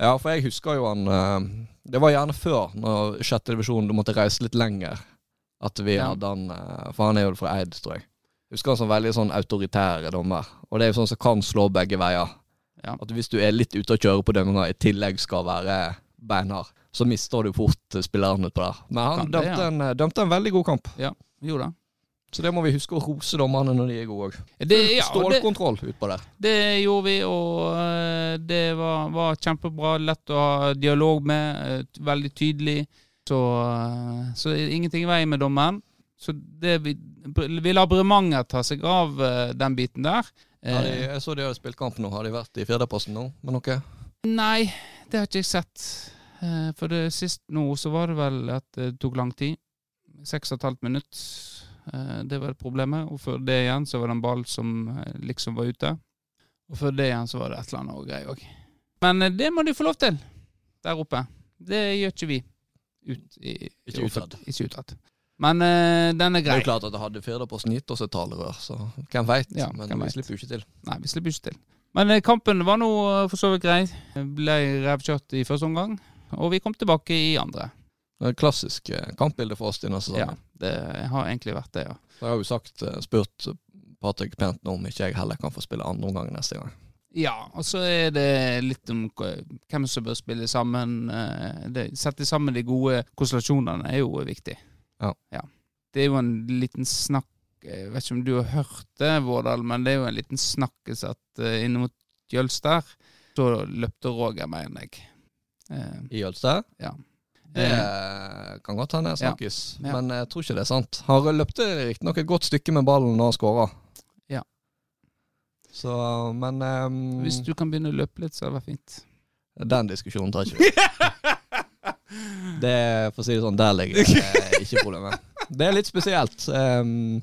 Ja, for jeg husker jo han eh, Det var gjerne før, når sjette divisjon du måtte reise litt lenger, at vi Ja. hadde han eh, For han er jo fra Eid, tror jeg. Husker han som veldig sånn autoritære dommer. Og det er jo sånn som kan slå begge veier. Ja. At hvis du er litt ute å kjøre på dømminga, i tillegg skal være beinhard, så mister du fort spilleren utpå der. Men han det, dømte, ja. en, eh, dømte en veldig god kamp. Ja, gjorde da. Så det må vi huske å rose dommerne når de er gode òg. Ja, Stålkontroll utpå der. det gjorde vi, og eh, det var, var kjempebra. Lett å ha dialog med. eh, Veldig tydelig. Så, eh, så ingenting i veien med dommeren. Så det vi, vi lar Bremanger ta seg av den biten der. Ja, de, jeg så de hadde spilt kamp nå. Har de vært i fjerdeplassen nå med noe? Nei, det har ikke jeg sett. Eh, For det sist nå så var det vel at det tok lang tid. Seks og et halvt minutt. Eh, Det var problemet. Og før det igjen så var det en ball som eh, liksom var ute. Og før det igjen så var det et eller annet greier òg. Men eh, det må de få lov til der oppe. Det gjør ikke vi. Ut i, Ikke utad. Ikke utad. Men eh, den er grei. Det er jo klart at det hadde Firdaposten gitt oss et talerør, så hvem veit. Ja, men vi vet. slipper jo ikke til. Nei, vi slipper ikke til. Men eh, kampen var nå for så vidt grei. Ble revkjørt i første omgang. Og vi kom tilbake i andre. Det er et klassisk eh, kampbilde for oss denne sesongen. Ja, det har egentlig vært det, ja. Så jeg har jo sagt, eh, spurt Patrick pent om ikke jeg heller kan få spille andre omgang neste gang. Ja, og så er det litt om hvem som bør spille sammen. eh, Det, sette sammen de gode konstellasjonene er jo viktig. Ja. Det er jo en liten snakk Jeg vet ikke om du har hørt det, Vårdal, men det er jo en liten snakkes at uh, inn mot Jølster så løpte Roger, mener jeg. Eh, I Jølster? ja. Det mm. kan godt hende snakkes, Ja. men jeg tror ikke det er sant. Han løpte riktignok et godt stykke med ballen når han skåra. Ja. Så, men um, hvis du kan begynne å løpe litt, så hadde det fint. Den diskusjonen tar ikke vi. Det, for å si det sånn, der ligger det ikke problemet. Det er litt spesielt. Um,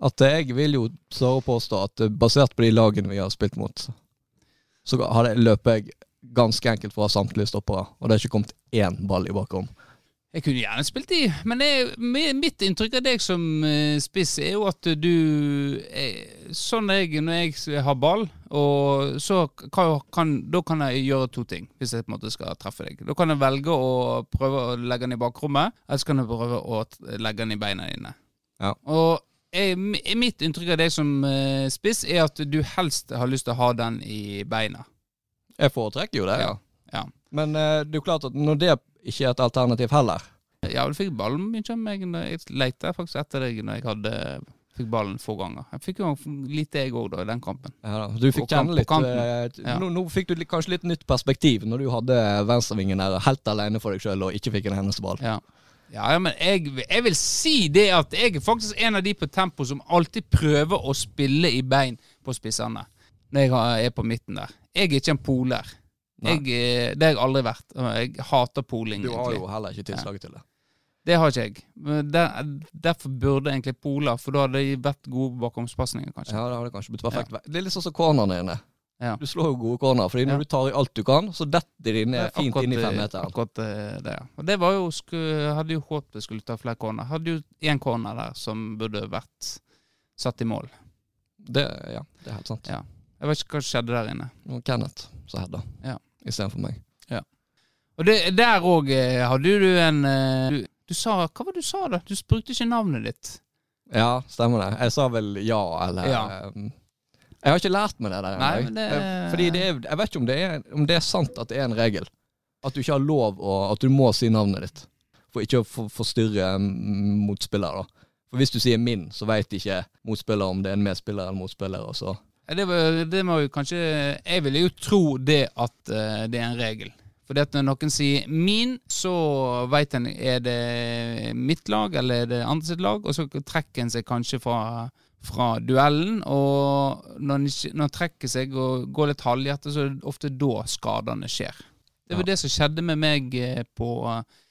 at jeg vil jo tørre å påstå at basert på de lagene vi har spilt mot, så løper jeg ganske enkelt fra samtlige stoppere, og det har ikke kommet én ball i bakrom. Jeg kunne gjerne spilt i, men jeg, mitt inntrykk av deg som eh, spiss er jo at du eh, Sånn jeg når jeg har ball, og så kan, kan, da kan jeg gjøre to ting hvis jeg på en måte skal treffe deg. Da kan jeg velge å prøve å legge den i bakrommet, eller så kan jeg prøve å legge den i beina dine. Ja. Og jeg, mitt inntrykk av deg som eh, spiss er at du helst har lyst til å ha den i beina. Jeg foretrekker jo det, ja. Ja. Men eh, det er jo klart at når det ikke er et alternativ heller Ja, du fikk ballen mye av meg. Jeg lette faktisk etter deg når jeg hadde fikk ballen få ganger. Jeg fikk jo litt jeg òg, da, i den kampen. ja, da. Du fikk kjenne litt eh, Ja. nå, nå fikk du kanskje litt nytt perspektiv når du hadde venstrevingen der helt alene for deg sjøl og ikke fikk en eneste ball. Ja. Ja, ja, men jeg, jeg vil si det at jeg er faktisk en av de på tempo som alltid prøver å spille i bein på spissene. Når jeg er på midten der. Jeg er ikke en poler. Jeg, eh, det har jeg aldri vært. Jeg hater poling. Du har egentlig. jo heller ikke tilslaget til det. Det har ikke jeg. Men der, derfor burde egentlig poler, for da hadde de vært gode bakomspasninger, kanskje. Ja, det hadde kanskje blitt perfekt. Det er litt sånn som cornerne dine. Ja. Du slår jo gode corner, fordi når Ja. du tar i alt du kan, så detter de ned fint Akkurat, inn i femmeteren. Akkurat det, ja. Og det var jo, sku, hadde jo håpet jeg skulle ta flere corner. Hadde jo én corner der som burde vært satt i mål. Det, ja, det er helt sant. Ja. Jeg vet ikke hva som skjedde der inne. Og Kenneth som hedda, Ja. istedenfor meg. Og det, der òg hadde du en eh, du, du sa Hva var det du sa, da? Du brukte ikke navnet ditt. Ja, stemmer det. Jeg sa vel ja, eller Ja. um, Jeg har ikke lært meg det der ennå. det- Eh, Fordi det er, jeg vet ikke om det, er, om det er sant at det er en regel. At du ikke har lov å At du må si navnet ditt. For ikke å forstyrre mm, motspiller, da. For hvis du sier min, så veit ikke motspiller om det er en medspiller eller motspiller. Og så. Det, var, det må jo kanskje Jeg ville jo tro det at eh, det er en regel. Fordi at når noen sier 'min', så veit en er det mitt lag eller er det andre sitt lag, og så trekker en seg kanskje fra, fra duellen. Og når en, når en trekker seg og går litt halvhjertet, så er det ofte da skadene skjer. Det var Ja. det som skjedde med meg eh, på,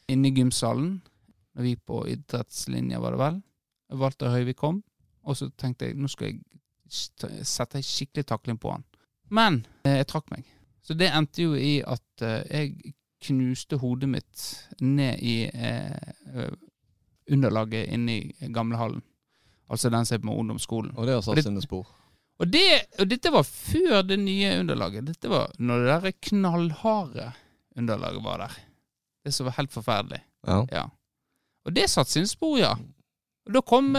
inne i gymsalen. Når vi på idrettslinja, var det vel. Walter Høyvik kom, og så tenkte jeg nå skal jeg sette en skikkelig takling på han. Men eh, jeg trakk meg. Så det endte jo i at eh, jeg knuste hodet mitt ned i eh, eh, underlaget inne i gamlehallen. Altså den som er på ungdomsskolen. Og det har satt sine spor. Og, det, og dette var før det nye underlaget. Dette var når det der knallharde underlaget var der. Det som var helt forferdelig. Ja. Ja. Og det satte sine spor, ja. Og da kom,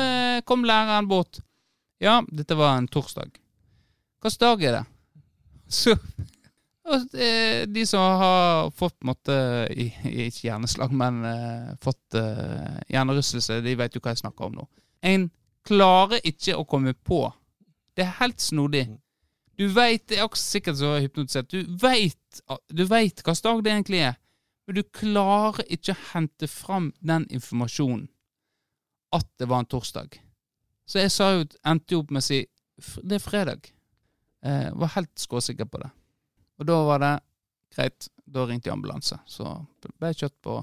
kom læreren bort. Ja, dette var en torsdag. Hvilken dag er det? Så og, eh, De som har fått i- Ikke hjerneslag, men eh, fått uh, hjernerystelse, de vet jo hva jeg snakker om nå. En klarer ikke å komme på. Det er helt snodig. Du veit, Det er også sikkert så hypnotisert. Du veit du vet hvilken dag det egentlig er. Men du klarer ikke å hente fram den informasjonen at det var en torsdag. Så jeg sa jo, endte jo opp med å si det er fredag. Eh, var helt skråsikker på det. Og da var det greit. Da ringte jeg ambulanse. Så ble jeg kjørt på,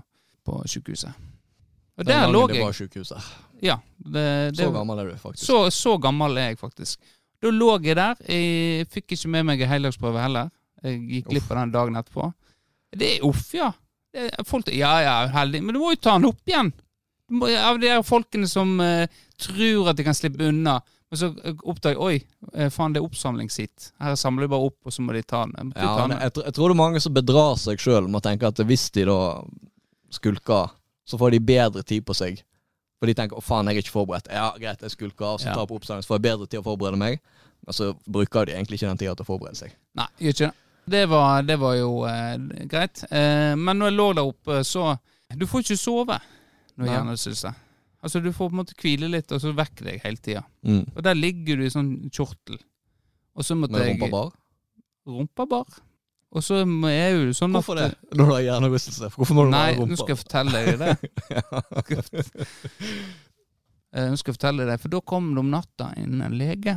på sykehuset. Og Den der lå jeg. det var sykehuset. Ja, det, det, Så gammel er du faktisk. så, så gammel er jeg faktisk. Da lå jeg der. Jeg fikk ikke med meg en heldagsprøve heller. Jeg gikk glipp av den dagen etterpå. Det er uff, ja. Det folk, ja ja, heldig. Men du må jo ta den opp igjen. Av de der folkene som uh, tror at de kan slippe unna. Men så eh, oppdager oi, eh, faen det er oppsamlingsheat. Her samler de bare opp, og så må de ta den. Ja, jeg, jeg tror det er mange som bedrar seg sjøl med å tenke at hvis de da skulker, så får de bedre tid på seg. For de tenker 'å faen, jeg er ikke forberedt'. Ja, greit, jeg skulker, så Ja. tar på oppsamling, så får jeg bedre tid å forberede meg. Men så bruker de egentlig ikke den tida til å forberede seg. Nei, gjør ikke det. Det var, det var jo eh, greit. Eh, men når jeg lå der oppe, så Du får ikke sove når Nei. hjernerystelse. Altså, du får på en måte hvile litt, og så vekker deg hele tida. Mm. Og der ligger du i sånn kjortel. Og så måtte Med jeg rumpa bar. Rumpa bar. Og så er jo sånn Hvorfor at det? Når du har hjernerystelse? Hvorfor må du Nei, ha rumpa? nå skal jeg fortelle deg det. Eh, Nå skal jeg fortelle deg, for da kom det om natta en lege.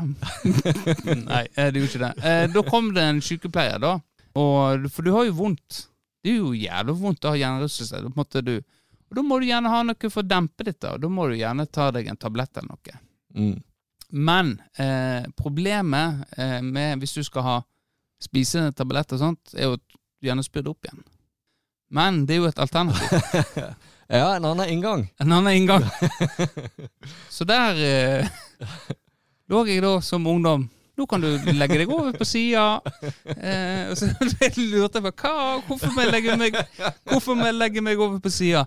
Nei, det det jo ikke det. Eh, Da kom det en sykepleier, da. Og, for du har jo vondt. Det er jo jævlig vondt å ha hjernerystelse. Da måtte du og da må du gjerne ha noe for å dempe dette, og da må du gjerne ta deg en tablett eller noe. Mm. Men eh, problemet eh, med hvis du skal ha spise tabletter og sånt, er jo at du gjerne spyr det opp igjen. Men det er jo et alternativ. Ja, en annen inngang. En annen inngang. Så der eh, lå jeg da som ungdom. Nå kan du legge deg over på sida. Eh, så lurte jeg på hva, hvorfor må jeg legge meg Hvorfor jeg legge meg over på sida?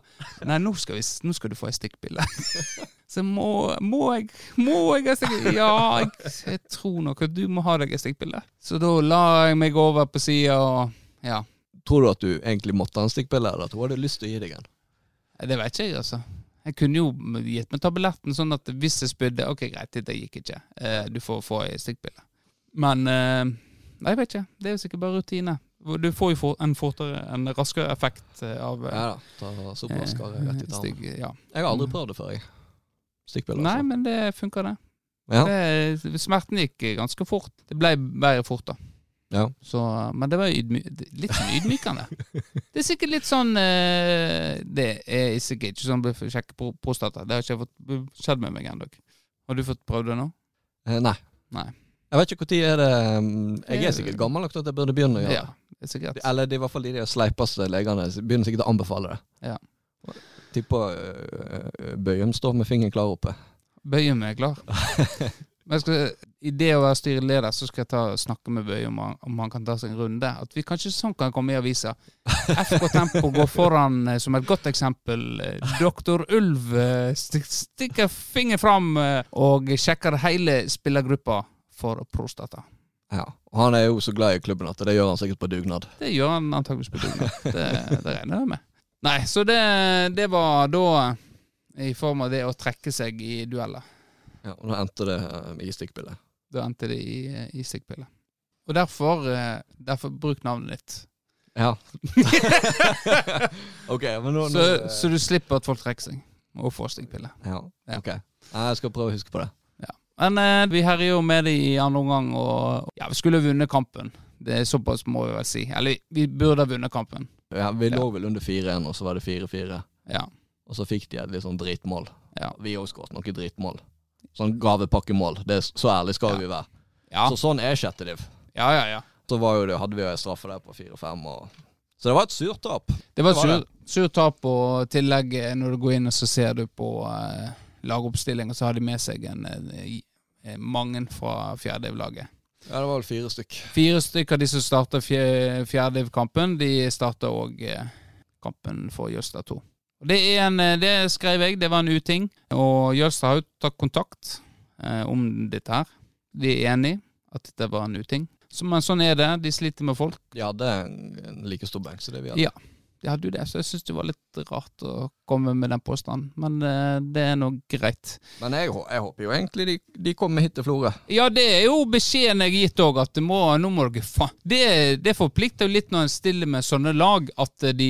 Nei, nå skal, vi, nå skal du få ei stikkpille. Så må, må jeg Må jeg stikkpille? Ja, jeg, jeg tror nok at du må ha deg ei stikkpille. Så da la jeg meg over på sida, og ja. Tror du at du egentlig måtte ha en stikkpille, eller at hun hadde lyst til å gi deg en? Det vet ikke jeg, altså. Jeg kunne jo gitt meg tabletten sånn at hvis jeg spydde Ok, greit, det gikk ikke. Eh, du får få ei stikkpille. Men eh, Nei, jeg vet ikke. Det er jo sikkert bare rutine. Du får jo en fortere, en raskere effekt eh, av Ja da. Ta sopraskere rett i tarmen. ja. Jeg har aldri prøvd det før, jeg. Stikkpiller. Nei, altså. men det funker, det. Ja. det. Smerten gikk ganske fort. Det ble bedre fort, da. Ja. Så, men det var litt sånn ydmykende. Det er sikkert litt sånn eh, Det er sikkert ikke sånn å sjekke pro- prostata. Det har ikke fått skjedd med meg ennå. Har du fått prøvd det nå? Eh, Nei. Nei. Jeg vet ikke når er det um, Jeg er sikkert gammel nok til at jeg burde begynne å gjøre Ja, det er sikkert. Eller det er i hvert fall de sleipeste legene begynner sikkert å anbefale det. Ja. Tipper uh, Bøyum står med fingeren klar oppe. Bøyum er klar. Men jeg skal, I det å være styreleder så skal jeg ta snakke med Bøye om, om han kan ta seg en runde. At vi kanskje sånn kan komme i avisa. FK Tempo går foran eh, som et godt eksempel. Eh, Doktor Ulv eh, stikker finger fram og sjekker hele spillergruppa for prostata. Ja. Og han er jo så glad i klubben at det gjør han sikkert på dugnad. Det gjør han antakeligvis på dugnad. Det, det regner jeg med. Nei, så det, det var da i form av det å trekke seg i dueller. Ja, og nå endte det i stikkpille. Da endte det i, i stikkpille. Og derfor, eh, derfor bruk navnet ditt. Ja. ok, men nå, nå Så, så du slipper at folk trekker seg og får stikkpille. Ja, Ja. ok. Jeg skal prøve å huske på det. Ja. Men eh, vi herjer jo med det i andre omgang, og ja, vi skulle vunnet kampen. Det er Såpass må vi vel si. Eller vi burde ha vunnet kampen. Ja, vi lå vel under 4-1, og så var det 4-4. Ja. Og så fikk de et litt sånn dritmål. Ja. Vi òg skåret noen dritmål. Sånn gavepakkemål. Det er, så ærlig skal vi være. Ja, Så sånn er sjette div. ja, ja. ja. Så det, hadde vi jo en straffe der på 4-5. Og... Så det var et surt tap. Det var et sur, surt tap, og tillegg eh, når du går inn og så ser du på eh, lagoppstillingen, så har de med seg en, en eh, mange fra fjerdediv-laget. Ja, det var vel fire stykk. Fire stykk av de som starta fjerdediv-kampen, de starta òg eh, kampen for Jølstad 2. Det, en, eh, det skrev jeg, det var en uting. Og Jølstad har jo tatt kontakt eh, om dette her. De er enig at dette var en uting. Så, men sånn er det. De sliter med folk. De hadde en, like stor benk som det vi hadde. Ja. De hadde jo det, så jeg syns det var litt rart å komme med den påstanden. Men eh, det er nå greit. Men jeg, jeg håper jo egentlig de, de kommer hit til Florø. Ja, det er jo beskjeden jeg har gitt òg, at det må, nå må dere faen det, det forplikter jo litt når en stiller med sånne lag, at eh, de,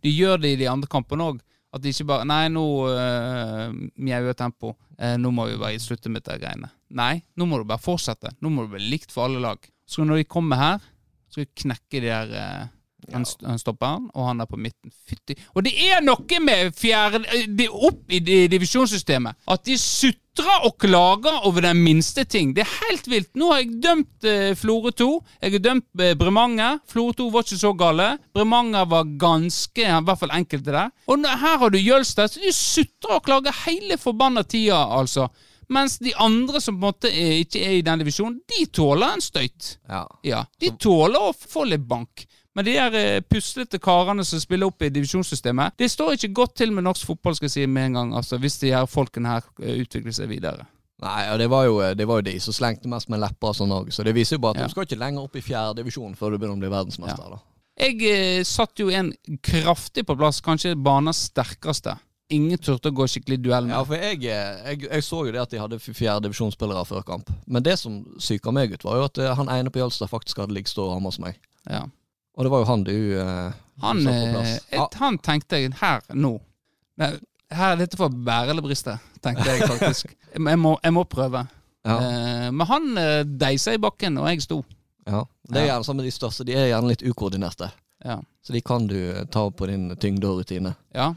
de gjør det i de andre kampene òg. At de ikke bare Nei, nå uh, mjauer tempo. Uh, nå må vi bare slutte med dette greiene. Nei, nå må du bare fortsette. Nå må du bli likt for alle lag. Så når de kommer her, skal vi knekke de der eh, han, ja. han stopperen, og han er på midten. Fytti. Og det er noe med fjerde eh, det Opp i di- divisjonssystemet at de sutrer og klager over den minste ting. Det er helt vilt. Nå har jeg dømt eh, Florø 2. Jeg har dømt eh, Bremanger. Florø 2 var ikke så gale. Bremanger var ganske, i hvert fall enkelte der. Og nå, her har du Jølstad. Så de sutrer og klager hele forbanna tida, altså. Mens de andre som på en måte er, ikke er i den divisjonen, de tåler en støyt. Ja. Ja, De tåler å få litt bank. Men de her eh, puslete karene som spiller opp i divisjonssystemet, det står ikke godt til med norsk fotball, skal jeg si med en gang, altså, hvis de her folkene her eh, utvikler seg videre. Nei, og det var, jo, det var jo de som slengte mest med lepper og sånn òg, så det viser jo bare at Ja. du skal ikke lenger opp i fjerde divisjon før du begynner å bli verdensmester. da. Jeg eh, satt jo en kraftig på plass, kanskje banens sterkeste. Ingen turte å gå skikkelig duell med. Ja, for jeg, eh, jeg, jeg så jo det at de hadde fjerde divisjonsspillere før kamp. Men det som psyka meg ut, var jo at eh, han ene på Jølstad faktisk hadde ligget stående hamma hos meg. Ja. Og det var jo han du eh, Han, satt på eh, plass. et, han tenkte jeg her nå Nei, Her er dette for å bære eller briste, tenkte jeg faktisk. jeg, må, jeg må prøve. Ja, Eh, men han eh, deisa i bakken, og jeg sto. ja. Det er gjerne sånn med de største. De er gjerne litt ukoordinerte. Ja. Så de kan du ta på din tyngde og rutine. ja.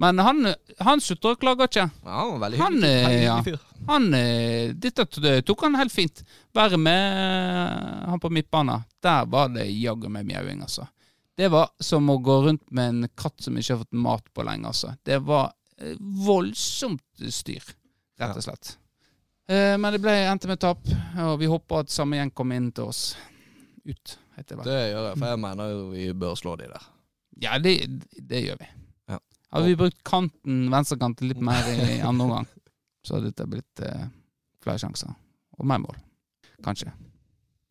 Men han, han sutrer og klager ikke. Ja, han var veldig Han, hyggelig, eh, ja. Han, eh, dette tok han helt fint. Være med eh, han på midtbanen. Der var det jaggu meg mjauing, altså. Det var som å gå rundt med en katt som ikke har fått mat på lenge, altså. Det var voldsomt styr, rett og slett. Ja. men det ble endte med tap, og vi håper at samme gjeng kommer inn til oss. Ut, heter det. Det gjør jeg, for jeg mener jo vi bør slå de der. Ja, det, det gjør vi. Hadde vi brukt kanten, venstrekanten litt mer i andre omgang, så hadde dette blitt eh, flere sjanser. Og mer mål. Kanskje.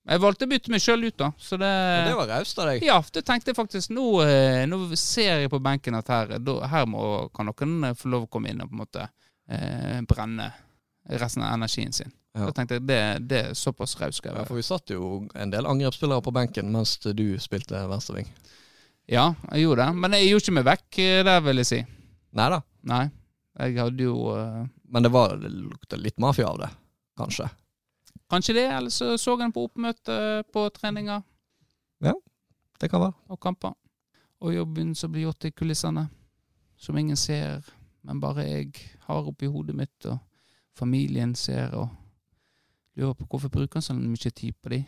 Jeg valgte å bytte meg sjøl ut, da. Så det, det var raust av deg. Ja, det tenkte jeg faktisk. Nå, eh, nå ser jeg på benken at her, her må, kan noen eh, få lov å komme inn og på en måte eh, brenne resten av energien sin. Ja. Da tenkte jeg det, det er såpass raust. Ja, for vi satt jo en del angrepsspillere på benken mens du spilte venstreving. Ja, jeg gjorde det. Men jeg gjorde ikke meg vekk eh, der, vil jeg si. Nei da, Nei. Jeg hadde jo uh... men det, var, det lukta litt mafia av det, kanskje. Kanskje det, eller så så jeg den på oppmøte på treninga. Ja, Det kan være. og kamper. Og jobben som blir gjort i kulissene. Som ingen ser, men bare jeg har oppi hodet mitt, og familien ser, og lurer på hvorfor bruker han så mye tid på de.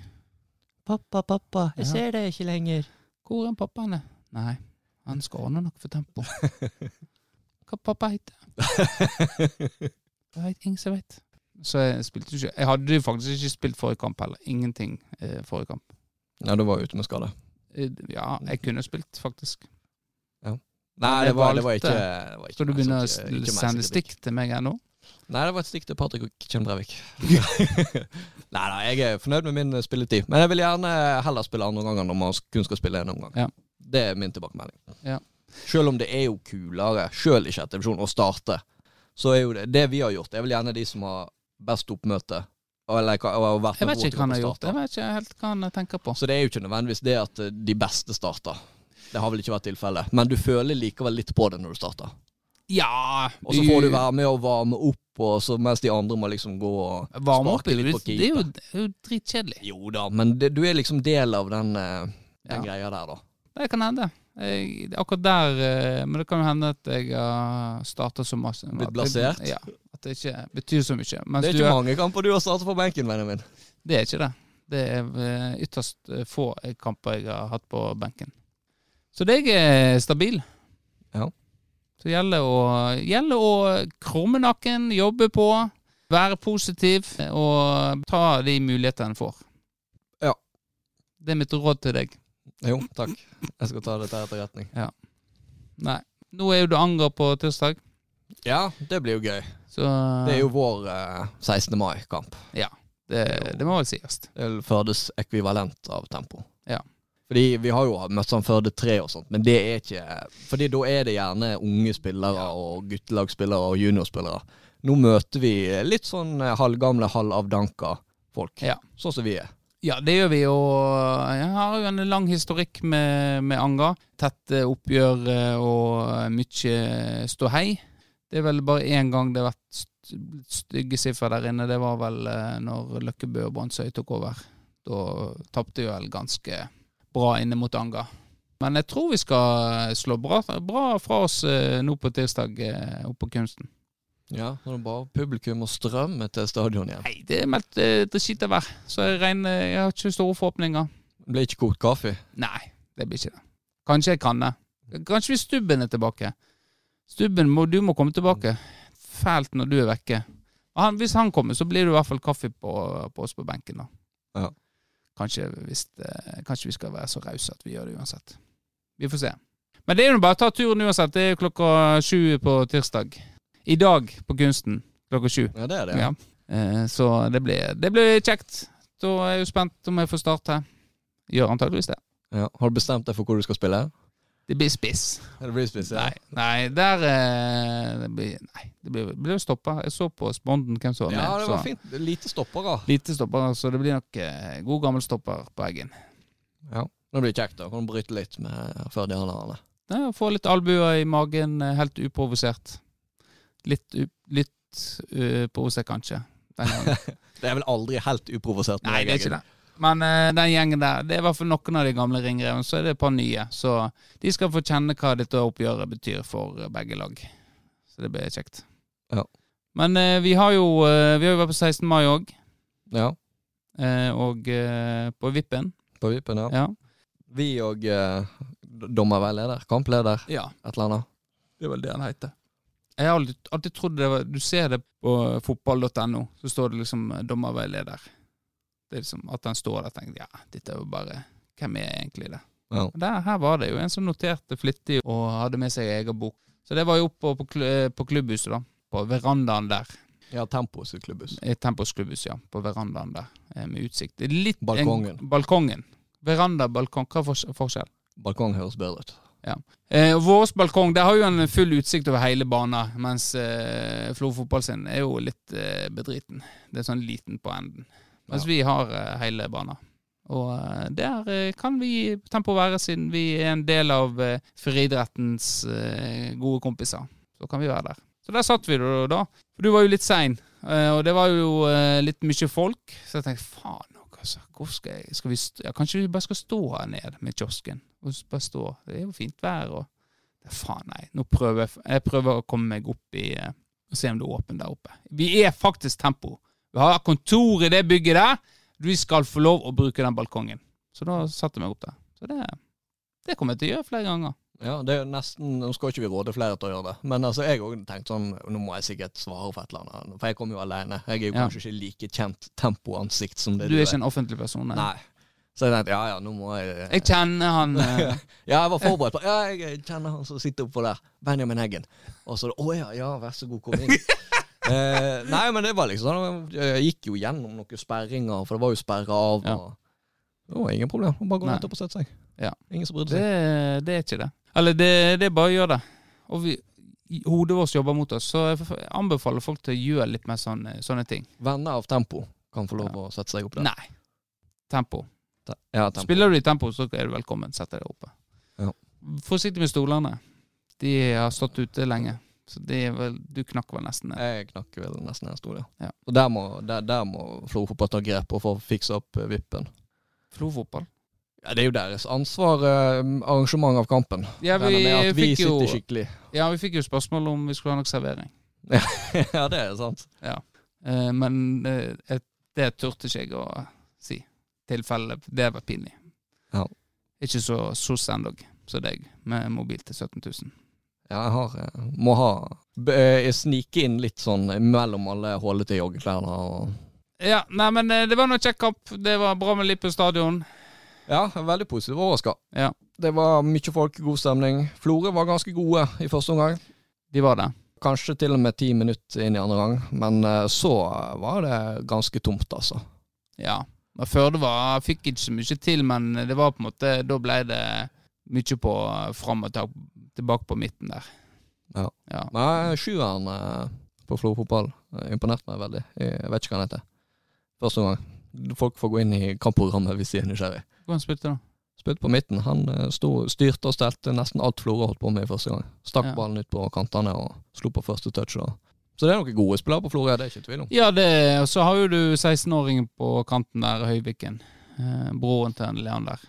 Pappa, pappa, jeg ser deg ikke lenger. Hvor er pappa henne? Nei, han skal ordne noe for tempo. Hva pappa heter? Det vet ingen som vet. Så jeg spilte ikke Jeg hadde faktisk ikke spilt forrige kamp heller. Ingenting eh, forrige kamp. Ja, du var ute med skade. Eh, Ja, jeg kunne spilt, faktisk. Nei, det var, det var ikke, det var ikke Skal du begynne å meg som sende stikk til meg her nå? Nei, det var et stikk til Patrick Kjønn-Brevik. nei da, jeg er fornøyd med min eh, spilletid. Men jeg vil gjerne heller spille andre ganger når man kun skal spille en omgang. Ja. Det er min tilbakemelding. Ja. Selv om det er jo kulere, sjøl i sjette divisjon, å starte, så er jo det det vi har gjort. Det er vel gjerne de som har best oppmøte Eller, Jeg vet ikke hva han har gjort. Jeg vet ikke helt hva han tenker på. Så det er jo ikke nødvendigvis det at eh, de beste starter. Det har vel ikke vært tilfellet. Men du føler likevel litt på det når du starter. Ja Og så får du være med og varme opp, og så mens de andre må liksom gå og Varme opp er litt på keeper. Det er jo, det er jo dritkjedelig. Jo da, men det, du er liksom del av den, eh, den Ja. greia der, da. Det kan hende. Jeg, akkurat der eh, Men det kan jo hende at jeg har starta så masse. Blitt blasert? Ja. At det ikke betyr så mye. Mens Det er ikke mange kamper du har startet på benken, vennen min. Det er ikke det. Det er eh, ytterst få kamper jeg har hatt på benken. Så jeg er stabil. Ja. Så det gjelder å, gjelder å krumme nakken, jobbe på, være positiv og ta de mulighetene en får. Ja. Det er mitt råd til deg. Jo, takk. Jeg skal ta dette etter retning. Nei. Nå er jo du anger på tirsdag, Ja, det blir jo gøy. så Det er jo vår eh, 16. mai-kamp. det, det må vel sies. Det føles ekvivalent av tempo. Fordi vi har jo møtt sånn Førde 3 og sånt, men det er ikke Fordi da er det gjerne unge spillere og guttelagsspillere og juniorspillere. Nå møter vi litt sånn eh, halvgamle, halvavdanka folk. Ja. Sånn som vi er. Ja, det gjør vi, og jeg har jo en lang historikk med, med Anga. Tette oppgjør eh, og mye ståhei. Det er vel bare én gang det har vært stygge siffer der inne. Det var vel eh, når Løkkebø og Brandsøy tok over. Da tapte vi vel ganske bra inne mot Anga. Men jeg tror vi skal slå bra, bra fra oss eh, nå på tirsdag eh, oppe på Kunsten. Ja, Nå er det bare publikum og strømme til stadion igjen. Nei, det er meldt dritt vær, så jeg regner Jeg har ikke store forhåpninger. Det blir ikke kokt kaffe. Nei, det blir ikke det. Kanskje jeg kan det. Kanskje hvis Stubben er tilbake. Stubben, må, du må komme tilbake. Fælt når du er vekke. Han, hvis han kommer, så blir det i hvert fall kaffe på, på oss på benken. da. Ja. Kanskje, hvis det, kanskje vi skal være så rause at vi gjør det uansett. Vi får se. Men det er jo bare å ta turen uansett. Det er jo klokka sju på tirsdag. I dag på Kunsten klokka sju. Ja, det er det. Ja. Eh, så det blir, det blir kjekt. Da er jeg jo spent om jeg får starte. Gjør antageligvis det. Ja. Har du bestemt deg for hvor du skal spille? Det blir spiss. Det blir spiss, Nei, nei, der eh, det blir, Nei, det blir, blir stoppa. Jeg så på Sponden hvem som var med. Ja, det var så fint. Lite stoppere. Lite stoppere, så det blir nok eh, god gammel stopper på Eggen. Ja. Det blir kjekt, da. Kan du bryte litt med før de andre. Ja, Få litt albuer i magen, eh, helt uprovosert. Litt, litt uh, provosert, kanskje. Det er vel aldri helt uprovosert. Nei, det er ikke det. Men uh, den gjengen der, det er i hvert fall noen av de gamle ringrevene, så er det et par nye. Så de skal få kjenne hva dette oppgjøret betyr for eh, begge lag. Så det blir kjekt. Ja. Men uh, vi har jo uh, Vi har jo vært på 16. mai òg, Ja, og på Vippen. på vippen, ja. Ja. Vi og dommerveileder, kampleder, ja. et eller annet. Det er vel det han heter. Jeg har alltid, alltid trodd det var Du ser det på fotball.no, så står det liksom dommerveileder. Det er liksom At han står der og tenker ja, dette er jo bare Hvem er egentlig det? Ja. Der, her var det jo en som noterte flittig og hadde med seg egen bok. Så det var jo oppe på, på klubbhuset, da. På verandaen der. Ja, Tempos klubbhus. Tempos klubbhus, ja. På verandaen der, eh, med utsikt. Litt Balkongen. En, balkongen. Veranda, balkong. Hva er fors- forskjell? Balkong høres bedre ut. Eh, Vår balkong der har jo en full utsikt over hele banen, mens eh, Flo fotball sin er jo litt eh, bedriten. Det er sånn liten på enden. Mens Ja. vi har eh, hele banen. Og eh, der eh, kan vi Tempo være, siden vi er en del av friidrettens gode kompiser. Så kan vi være der. Så der satt vi da. For du var jo litt sein, og det var jo litt mye folk. Så jeg tenkte faen, altså, hvor skal jeg skal vi ja, Kanskje vi bare skal stå her ned med kiosken? Og bare stå. Det er jo fint vær. og Faen, nei. Nå prøver jeg Jeg prøver å komme meg opp i og se om det er åpent der oppe. Vi er faktisk Tempo. Vi har kontor i det bygget der. Du skal få lov å bruke den balkongen. Så da satte jeg meg opp der. Så det, det kommer jeg til å gjøre flere ganger. Ja, det er nesten Nå skal ikke vi råde flere til å gjøre det, men altså, jeg òg tenkte sånn Nå må jeg sikkert svare for et eller annet, for jeg kommer jo alene. Jeg er jo Ja. kanskje ikke like kjent tempoansikt som det Du er ikke en offentlig person? nei. Nei. Så jeg tenkte ja ja, nå må jeg Jeg kjenner han eh, Ja, jeg var forberedt på Ja, jeg kjenner han som sitter oppå der. Benjamin Heggen. Og så Å ja, ja, vær så god, kom inn. eh, nei, men det var liksom sånn Jeg gikk jo gjennom noen sperringer, for det var jo sperra av. Ja. Og, det var ingen problem. Bare gå Nei. opp og sette seg. Ja. Ingen som brydde seg. det er ikke det. Eller det, det er bare å gjøre det. Og vi, hodet vårt jobber mot oss, så jeg anbefaler folk til å gjøre litt mer sånne, sånne ting. Venner av tempo. kan få lov å sette seg opp der. Nei. Tempo. Te- Ja, tempo. Spiller du i tempo, så er du velkommen. Sett deg oppe. Ja. Forsiktig med stolene. De har stått ute lenge. Så det er vel, du knakk vel nesten ned. Jeg knakk vel nesten en stor, ja. Ja. Og der må, der, der må Flo fotball ta grep og få fiksa opp vippen. Flo fotball? Ja, det er jo deres ansvar, eh, arrangement av kampen. Ja, vi Regner med at vi fikk jo skikkelig. Ja, vi fikk jo spørsmål om vi skulle ha noe servering. ja, det er sant. Eh, men eh, et- det turte ikke jeg å si. Tilfelle det var pinlig. Ja. Ikke så SOS endog som deg, med mobil til 17 000. Ja, jeg har eh, Må ha Jeg eh, Snike inn litt sånn mellom alle hullete joggeklærne og Ja, nei, men eh, det var noe kjekk kamp. Det var bra med litt på stadion. Ja, veldig positivt overraska. Ja. Det var mye folk, god stemning. Florø var ganske gode i første omgang. De var det. Kanskje til og med ti minutter inn i andre gang, men så var det ganske tomt, altså. Ja. Men Førde var, fikk ikke så mye til, men det var på en måte Da ble det mye på fram og tak- tilbake på midten der. Ja. ja. Nei, sjueren eh, på Flo fotball eh, imponerte meg veldig. Jeg vet ikke hva han heter. Første gang. Folk får gå inn i kampprogrammet hvis de er nysgjerrig. Hvordan spilte da? Spilte på midten. Han eh, sto, styrte og stelte nesten alt Florø holdt på med i første gang. Stakk Ja. ballen ut på kantene og slo på første touch. Og. Så det er noen gode spillere på Florø, det er ikke tvil om. Ja, det, og så har jo du 16-åringen på kanten der, Høyviken. Eh, broren til Leander.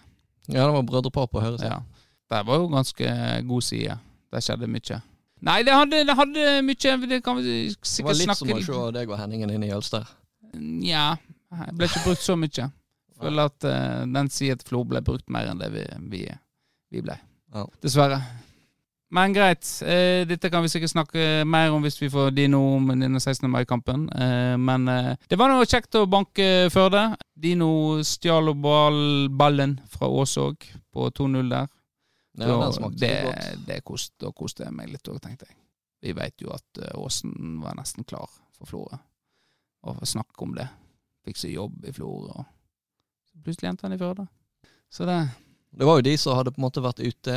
Ja, det var brødrepar på høyre side. Ja. Der var jo ganske god side. Der skjedde mye. Nei, det hadde, det hadde mye Det kan vi Det var litt som å se deg og Henningen inn i Jølster. Nja, jeg ble ikke brukt så mye. Føler at uh, den sida til Flo ble brukt mer enn det vi, vi, vi ble. Ja. Dessverre. Men greit. Eh, dette kan vi sikkert snakke mer om hvis vi får Dino om denne 16. mai-kampen. Eh, men eh, det var noe kjekt å banke Førde. Dino stjal ball, ballen fra Åsåg på 2-0 der. Ja, den smakte det, godt. det kost, da koste jeg meg litt òg, tenkte jeg. Vi vet jo at eh, Åsen var nesten klar for Florø. Og snakk om det. Fikk seg jobb i Florø, og plutselig endte han i Førde. Så det Det var jo de som hadde på en måte vært ute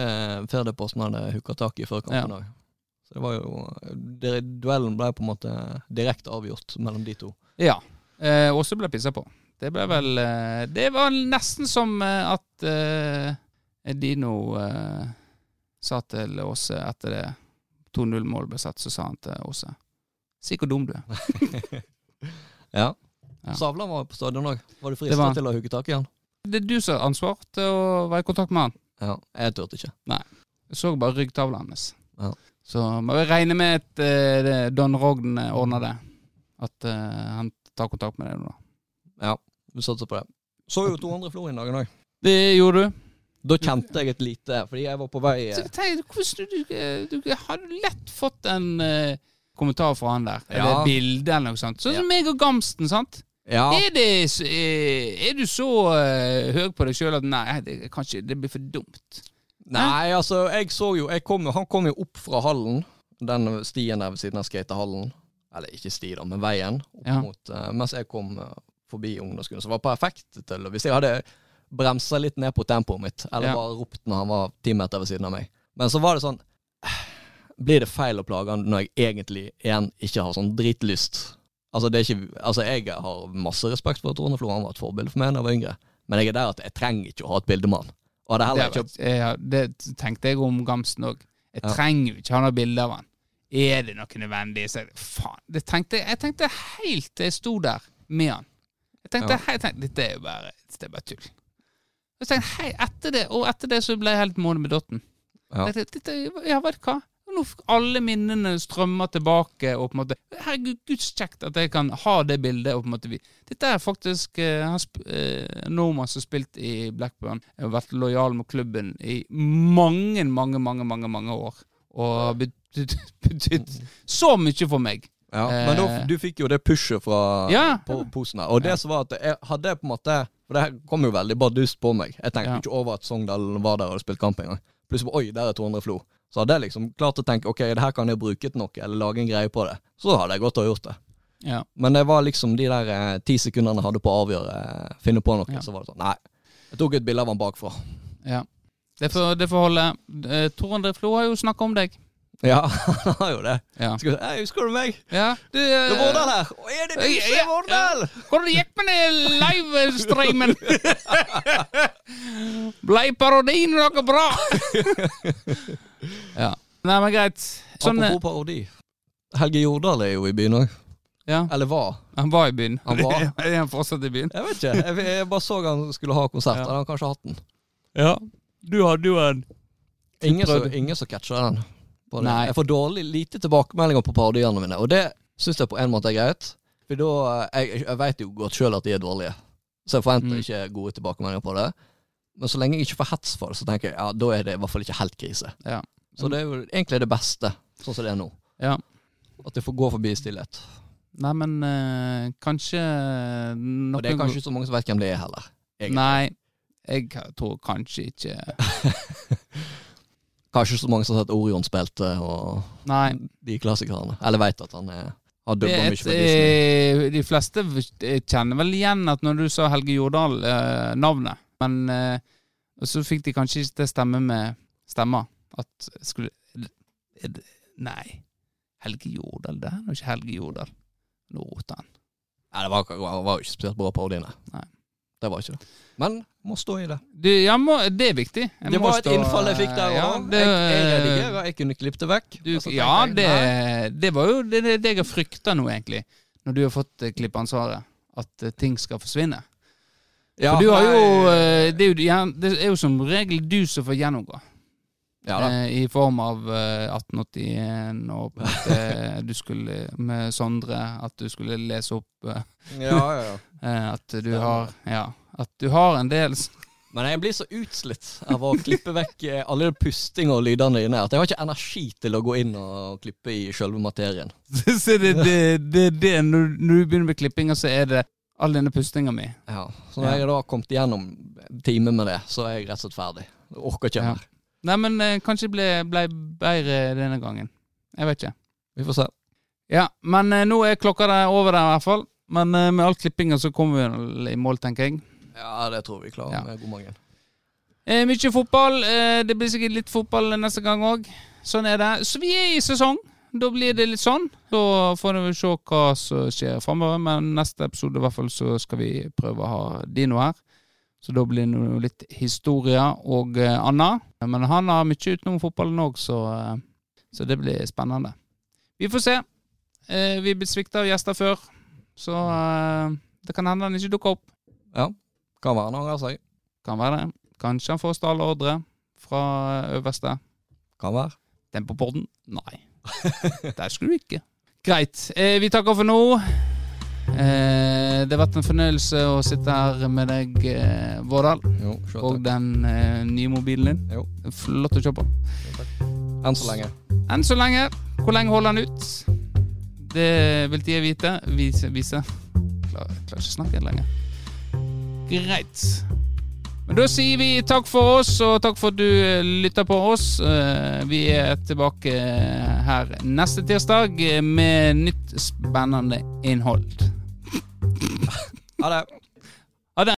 før det posten hadde hooka tak i før kampen. Ja. Så det var jo det, Duellen ble på en måte direkte avgjort mellom de to. Ja. Eh, Åse ble pissa på. Det ble vel eh, Det var nesten som eh, at eh, Dino eh, sa til Åse etter det 2-0-målet ble satt, så sa han til Åse Si hvor dum du er. Ja. Ja. Savla var på stadion òg. Var du fristet frista til å hugge tak i han? Det er du som har ansvar til å være i kontakt med han. Ja, jeg turte ikke. Nei. Jeg så bare ryggtavla hans. Ja. Så må vi regne med at uh, Don Rogden eh, ordner det. At uh, han tar kontakt med deg nå. Ja, vi satser på det. Så jo 200 Florin-dagen òg. Det gjorde du. Da kjente jeg et lite Fordi jeg var på vei Så jeg hvordan du, du, du hadde lett fått en uh, kommentar fra han der. Eller Ja. bilde eller noe sånt. Sånn som meg og Gamsten, sant? Ja. Er, det, s- eh, er du så uh, høy på deg sjøl at nei, det, kanskje, det blir for dumt? Nei, altså, jeg så jo jeg kom, Han kom jo opp fra hallen, den stien der ved siden av skatehallen. Eller ikke sti, da, men veien. Opp Ja. mot, uh, mens jeg kom uh, forbi ungdomsskolen. som var perfekt til Hvis jeg hadde bremsa litt ned på tempoet mitt, eller Ja. bare ropt når han var ti meter ved siden av meg. Men så var det sånn Blir det feil å plage han når jeg egentlig igjen ikke har sånn dritlyst? Altså, det er ikke, altså jeg har masse respekt for at Rune Flo han var et forbilde for meg da jeg var yngre. Men jeg er der at jeg trenger ikke å ha et bilde med han. Og hadde heller Det, ikke vet- det tenkte jeg om Gamsten òg. Jeg Ja. trenger jo ikke ha noe bilde av han. Er det noe nødvendig? Så, faen. Det tenkte, jeg tenkte helt til jeg sto der med han. Jeg tenkte, Ja. jeg tenkte Dette er jo bare, det er bare tull. Jeg tenkte, hei, etter det, Og etter det så ble jeg helt måne med dotten. Ja. Jeg tenkte, ja, vet du hva? Nå alle minnene strømmer tilbake, og på en måte Herregud, gudskjekt at jeg kan ha det bildet. og på en måte vi- Dette er faktisk eh, eh, en nordmann som har spilt i Blackburn, har vært lojal mot klubben i mange, mange, mange mange, mange år. Og betydd, betydd så mye for meg. Ja, men da, Eh. du fikk jo det pushet fra Ja. på posen her. Og det som var at jeg hadde på en måte For det her kom jo veldig bardust på meg. Jeg tenkte Ja. ikke over at Sogndal var der og hadde spilt kamp engang. Plutselig oi, der er 200 Flo. Så hadde jeg liksom klart å tenke ok, det her kan jeg bruke til noe, eller lage en greie på det. Så hadde jeg godt ha gjort det. Ja. Men det var liksom de der eh, ti sekundene jeg hadde på å avgjøre, eh, finne på noe, så var det sånn Nei. Jeg tok et bilde av han bakfra. ja. Det får, det får holde. Eh, Tor André Flo har jo snakka om deg. Ja, han har jo det. Ja. Skal, vi- Hei, husker du meg? ja. Du, Det er var her! Og er det det du som er Vårdal! Hvordan det gikk med den livestreamen? Blei parodien noe bra? ja. Nei, men greit. Sånn, Apropos parodi. Helge Jordal er jo i byen òg. ja. Eller var. Han var i byen. Han var. er han fortsatt i byen? Jeg vet ikke. Jeg, jeg bare så han skulle ha konsert. Ja. Han har kanskje hatt den. Ja. Du hadde jo en Ingen som, catcha den. På det. Nei. Jeg får dårlig lite tilbakemeldinger på parodiene mine, og det syns jeg på en måte er greit. For da Jeg, jeg vet jo godt sjøl at de er dårlige, så jeg forventer Mm. ikke gode tilbakemeldinger på det. Men så lenge jeg ikke får hets for det, så tenker jeg ja, da er det i hvert fall ikke helt krise. Ja. Så det er jo egentlig det beste, sånn som det er nå. Ja. At det får gå forbi i stillhet. Nei, men øh, kanskje noen Og det er kanskje ikke så mange som vet hvem det er heller. egentlig. Nei, jeg tror kanskje ikke Kanskje så mange som har sett Orion spilte, og Nei. de klassikerne. Eller veit at han er, har dubba mye på Disney. eh, de fleste kjenner vel igjen at når du sa Helge Jordal, eh, navnet Men eh, så fikk de kanskje ikke til stemme med stemmer. At skulle det, Nei. Helge Jordal, det er ikke Helge Jordal. Nå roter han. Nei, det var, var, var jo ikke spesielt bra parodi. Nei. Det var ikke det. Men må stå i det. Du, ja, må, det er viktig. Jeg det må var et stå- innfall jeg fikk der òg. Ja, jeg, jeg redigerer, jeg kunne klippet det vekk. Du, Og ja, det, det var jo det, det, jeg har frykta nå, egentlig. Når du har fått eh, klippeansvaret. At eh, ting skal forsvinne. ja, For du har jo eh, det er jo, det er jo som regel du som får gjennomgå. Ja da. I form av eh, 1881 og at du skulle med Sondre At du skulle lese opp Ja, ja, ja. eh, At du har Ja. At du har en del Men jeg blir så utslitt av å klippe vekk eh, alle pusting og lydene dine at jeg har ikke energi til å gå inn og klippe i sjølve materien. Så det, det, det, det når, du begynner med klippinga, så er det all denne pustinga mi. Ja, Så når Ja. jeg da har kommet igjennom en time med det, så er jeg rett og slett ferdig. Jeg orker ikke Ja. Nei, men eh, kanskje ble, ble bedre denne gangen. Jeg vet ikke. Vi får se. Ja, men eh, nå er klokka der over der i hvert fall. Men eh, med all klippinga så kommer vi i mål, tenker jeg. Ja, det tror vi klarer Ja. med god mange. Eh, mye fotball. Eh, det blir sikkert litt fotball neste gang òg. Sånn er det. Så vi er i sesong. Da blir det litt sånn. Da får vi se hva som skjer framover. Men neste episode i hvert fall så skal vi prøve å ha Dino her. Så da blir det noe litt historie og eh, Anna. Men han har mye utenom fotballen òg, så, eh, så det blir spennende. Vi får se. Eh, vi er blitt svikta av gjester før, så eh, det kan hende han ikke dukker opp. Ja, kan være han angrer seg. Kan være det. Kanskje han får stallordre fra øverste. Kan være. Den på podden? Nei. Der skulle du ikke. Greit. Eh, vi takker for nå. Eh, det har vært en fornøyelse å sitte her med deg, eh, Vårdal, Jo, se og den eh, nye mobilen din. Jo. Flott å se på. Enn så lenge. Enn så lenge. Hvor lenge holder han ut? Det vil tida vite. Vise. vise. Klar, klarer ikke å snakke lenger. Greit. Men da sier vi takk for oss, og takk for at du eh, lytter på oss. Eh, Vi er tilbake her neste tirsdag med nytt spennende innhold. Ha det.